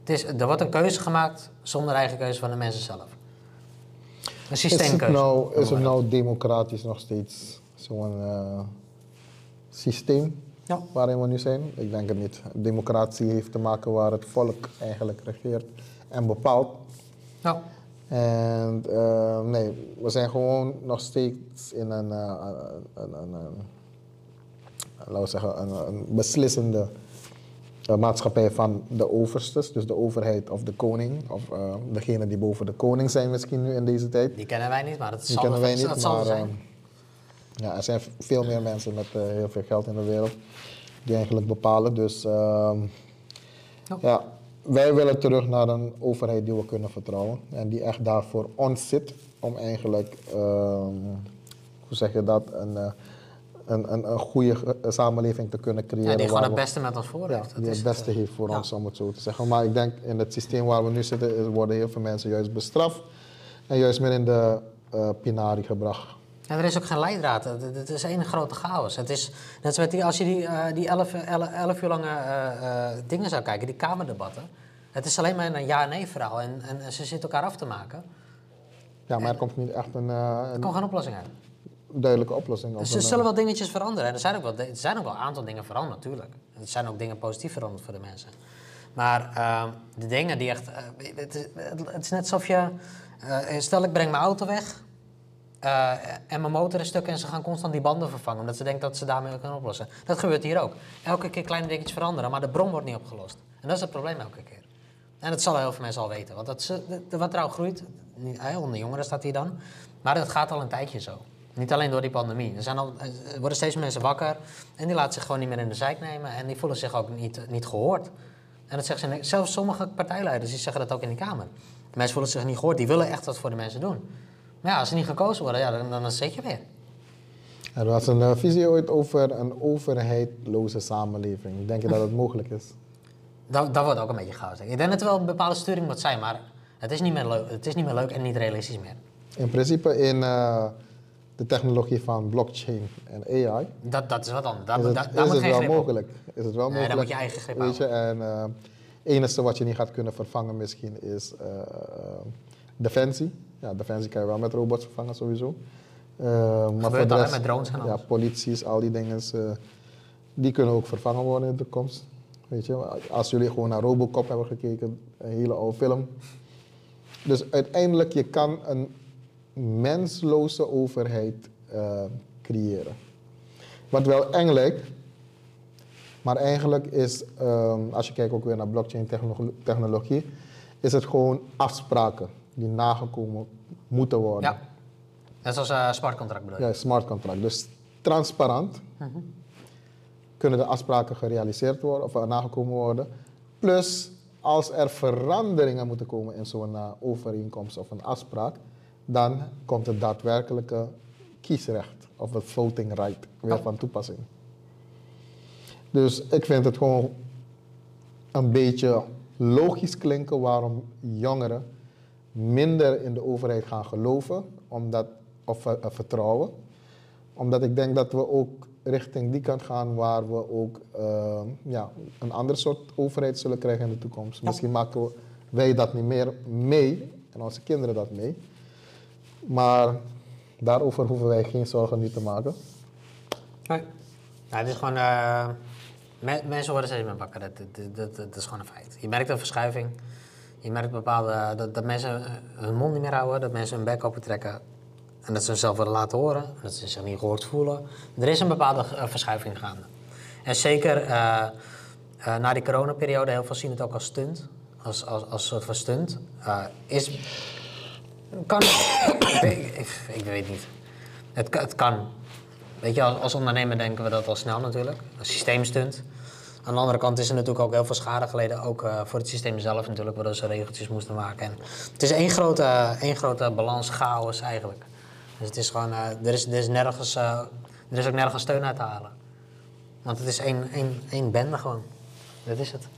S1: Het is, er wordt een keuze gemaakt zonder eigen keuze van de mensen zelf. Een
S2: Is het,
S1: systeemkeuze.
S2: nou, is het nou democratisch nog steeds zo'n eh, systeem
S1: Ja.
S2: waarin we nu zijn? Ik denk het niet. Democratie heeft te maken waar het volk eigenlijk regeert en bepaalt.
S1: Ja.
S2: En eh, nee, we zijn gewoon nog steeds in een, eh, een, een, een- laten we zeggen, een, beslissende eh, maatschappij van de overstes, dus de overheid of de koning, of eh degene die boven de koning zijn misschien nu in deze tijd.
S1: Die kennen wij niet, maar dat zal,
S2: kennen wij niet, maar
S1: zijn.
S2: eh, ja, er zijn veel meer mensen met eh, heel veel geld in de wereld die eigenlijk bepalen. Dus ehm,
S1: Ja.
S2: Wij willen terug naar een overheid die we kunnen vertrouwen en die echt daar voor ons zit om eigenlijk, ehm, hoe zeg je dat, een, eh, een, een, een goede samenleving te kunnen creëren.
S1: ja, die gewoon het beste met ons voor heeft.
S2: Die het beste
S1: eh,
S2: heeft voor
S1: ja.
S2: ons, om het zo te zeggen. Maar ik denk in het systeem waar we nu zitten, worden heel veel mensen juist bestraft en juist meer in de eh pinari gebracht.
S1: Ja, er is ook geen leidraad. Het, is één grote chaos. Het is, net zoals die, als je die, eh, die elf, elf, elf uur lange eh, eh, dingen zou kijken, die kamerdebatten. Het is alleen maar een ja-nee verhaal en, en ze zitten elkaar af te maken.
S2: Ja, maar er komt niet echt een, eh,
S1: Er komt geen oplossing uit.
S2: duidelijke oplossing.
S1: Dus er zullen wel dingetjes veranderen. En er zijn ook wel, er zijn ook wel een aantal dingen veranderd, natuurlijk. Er zijn ook dingen positief veranderd voor de mensen. Maar ehm, de dingen die echt... het, is, het is net alsof je... stel, ik breng mijn auto weg... eh, en mijn motor is stuk en ze gaan constant die banden vervangen... omdat ze denken dat ze daarmee kunnen oplossen. Dat gebeurt hier ook. Elke keer kleine dingetjes veranderen, maar de bron wordt niet opgelost. En dat is het probleem elke keer. En dat zullen heel veel mensen al weten. Want dat, ze- de, de wantrouwen groeit. Onder jongeren staat hier dan. Maar dat gaat al een tijdje zo. Niet alleen door die pandemie. Er, zijn al, worden steeds meer mensen wakker. En die laten zich gewoon niet meer in de zijk nemen. En die voelen zich ook niet, niet gehoord. En dat zeggen ze, zelfs sommige partijleiders die zeggen dat ook in de Kamer. Mensen voelen zich niet gehoord. Die willen echt wat voor de mensen doen. Maar ja, als ze niet gekozen worden, ja, dan, dan zit je weer.
S2: Er was een eh, visie ooit over een overheidloze samenleving. Denk je dat het mogelijk is?
S1: Dat, dat wordt ook een beetje chaos. Ik denk dat er wel een bepaalde sturing moet zijn. Maar het is niet meer leuk, het is niet meer leuk en niet realistisch meer.
S2: In principe in, eh, de technologie van blockchain en AI,
S1: Dat, dat is wat anders. Daar,
S2: is het, is het wel mogelijk. Is het wel
S1: Nee, daar
S2: mogelijk.
S1: moet je eigen grip
S2: Weet je, en eh, het enige wat je niet gaat kunnen vervangen misschien is eh, defensie. Ja, defensie kan je wel met robots vervangen sowieso. Eh, maar voor de rest-
S1: met drones en
S2: Ja, polities, al die dingen, eh, die kunnen ook vervangen worden in de toekomst. Weet je, als jullie gewoon naar Robocop hebben gekeken, een hele oude film. Dus uiteindelijk, je kan een mensloze overheid eh, creëren. Wat wel eng lijkt, maar eigenlijk is, ehm, als je kijkt ook weer naar blockchain technolo- technologie, is het gewoon afspraken die nagekomen moeten worden.
S1: Ja. Net zoals uh, smart contract bedoel je?
S2: Ja, smart contract. Dus transparant kunnen de afspraken gerealiseerd worden of eh, nagekomen worden. Plus, als er veranderingen moeten komen in zo'n eh, overeenkomst of een afspraak, dan komt het daadwerkelijke kiesrecht of het voting right weer van toepassing. Dus ik vind het gewoon een beetje logisch klinken waarom jongeren minder in de overheid gaan geloven omdat, of eh, eh, vertrouwen. Omdat ik denk dat we ook richting die kant gaan waar we ook eh, ja, een ander soort overheid zullen krijgen in de toekomst. Misschien maken we- wij dat niet meer mee en onze kinderen dat mee. Maar daarover hoeven wij geen zorgen niet te maken.
S1: Nee. Nou, het is gewoon... eh, me- mensen worden steeds meer wakker. Dat, dat, dat, dat is gewoon een feit. Je merkt een verschuiving. Je merkt bepaalde... Dat, mensen hun mond niet meer houden. Dat mensen hun bek open trekken. En dat ze zichzelf willen laten horen. Dat ze zich niet gehoord voelen. Er is een bepaalde eh, verschuiving gaande. En zeker eh, eh, na die coronaperiode, heel veel zien het ook als stunt. Als, als, als soort van stunt. Is... Kan... ik, weet- niet. Het, het kan. Weet je, als, als ondernemer denken we dat al snel natuurlijk. Een systeemstunt. Aan de andere kant is er natuurlijk ook heel veel schade geleden, ook eh, voor het systeem zelf natuurlijk, waardoor ze regeltjes moesten maken. En het is één grote, één grote balans chaos eigenlijk. Dus het is gewoon, eh, er, is, er, is nergens, eh, er is ook nergens steun uit te halen. Want het is één, één, één bende gewoon. Dat is het.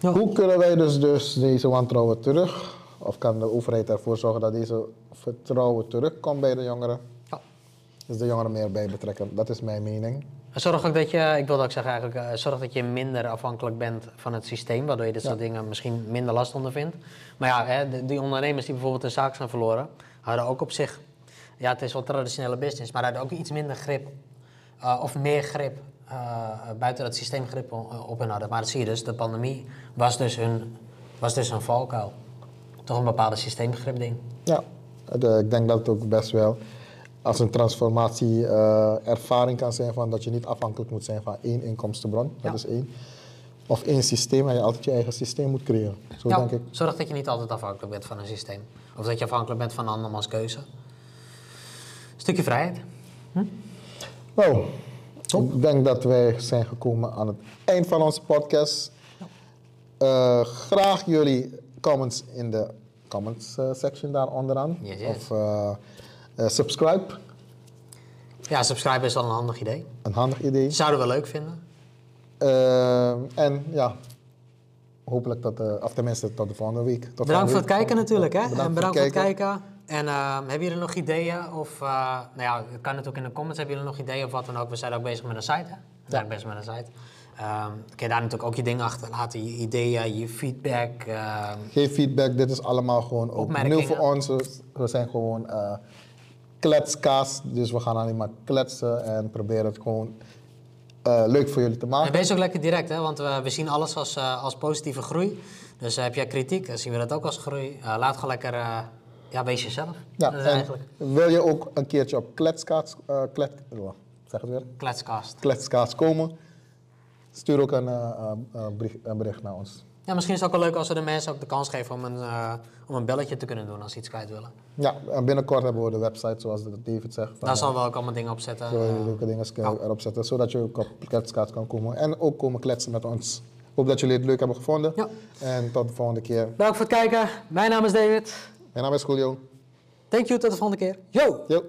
S2: Hoe kunnen wij dus, dus deze wantrouwen terug, of kan de overheid ervoor zorgen dat deze vertrouwen terugkomt bij de jongeren?
S1: Ja.
S2: Dus de jongeren meer bij betrekken, dat is mijn mening.
S1: Zorg ook dat je, ik wilde ook zeggen eigenlijk, eh, zorg dat je minder afhankelijk bent van het systeem, waardoor je dit soort dingen misschien minder last ondervindt. Maar ja, hè, de- die ondernemers die bijvoorbeeld hun zaak zijn verloren, hadden ook op zich, ja het is wel traditionele business, maar hadden ook iets minder grip, eh, of meer grip, eh, buiten dat systeemgrip op, op hun hadden. Maar dat zie je dus, de pandemie was dus hun, was dus een valkuil. Toch een bepaalde systeemgrip ding.
S2: Ja, eh, ik denk dat het ook best wel als een transformatie eh, ervaring kan zijn van dat je niet afhankelijk moet zijn van één inkomstenbron. Dat
S1: Ja.
S2: is één. Of één systeem en je altijd je eigen systeem moet creëren. Zo
S1: Ja,
S2: denk ik.
S1: Zorg dat je niet altijd afhankelijk bent van een systeem. Of dat je afhankelijk bent van andermans keuze. Stukje vrijheid.
S2: Nou, ik denk dat wij zijn gekomen aan het eind van onze podcast. Eh, graag jullie comments in de comments eh, section daar onderaan.
S1: Yes, yes.
S2: Of eh, eh, subscribe,
S1: Ja, subscriben is wel een handig idee.
S2: een handig idee.
S1: Zouden we leuk vinden.
S2: Eh, en ja, hopelijk tot, de, of tenminste tot de volgende week. Tot
S1: Bedankt voor het kijken natuurlijk. Hè?
S2: Bedankt
S1: en
S2: voor
S1: bedankt
S2: het
S1: voor het kijken. En hebben jullie nog ideeën? Of, eh, nou ja, het kan natuurlijk in de comments. Hebben jullie nog ideeën of wat dan ook? We zijn ook bezig met een site. Hè? We zijn ook bezig met een site. Ehm kun je daar natuurlijk ook je dingen achterlaten. Je ideeën, je feedback.
S2: Geef feedback, dit is allemaal gewoon ook nieuw voor ons. We- zijn gewoon eh kletskaas, dus we gaan alleen maar kletsen en proberen het gewoon eh, leuk voor jullie te
S1: En
S2: maken.
S1: wees ook lekker direct, hè? want we, we zien alles als, eh, als positieve groei. Dus eh, heb jij kritiek, dan zien we dat ook als groei. Laat gewoon lekker, ja, wees jezelf.
S2: Ja,
S1: Dat is
S2: en
S1: eigenlijk
S2: wil je ook een keertje op kletskaas, klet, oh, zeg het weer, komen? Stuur ook een, bericht, een bericht naar ons.
S1: Ja, misschien is het ook wel leuk als we de mensen ook de kans geven om een, eh, om een belletje te kunnen doen als ze iets kwijt willen.
S2: Ja, en binnenkort hebben we de website, zoals David zegt. van,
S1: Daar zal wel ook allemaal dingen op zetten.
S2: Zo leuke dingen erop zetten, zodat je ook op kletskaart kan komen. En ook komen kletsen met ons. Hoop dat jullie het leuk hebben gevonden.
S1: Ja.
S2: En tot de volgende keer.
S1: Bedankt voor het kijken. Mijn naam is David.
S2: Mijn naam is Julio.
S1: Thank you, tot de volgende keer. Yo!
S2: Yo.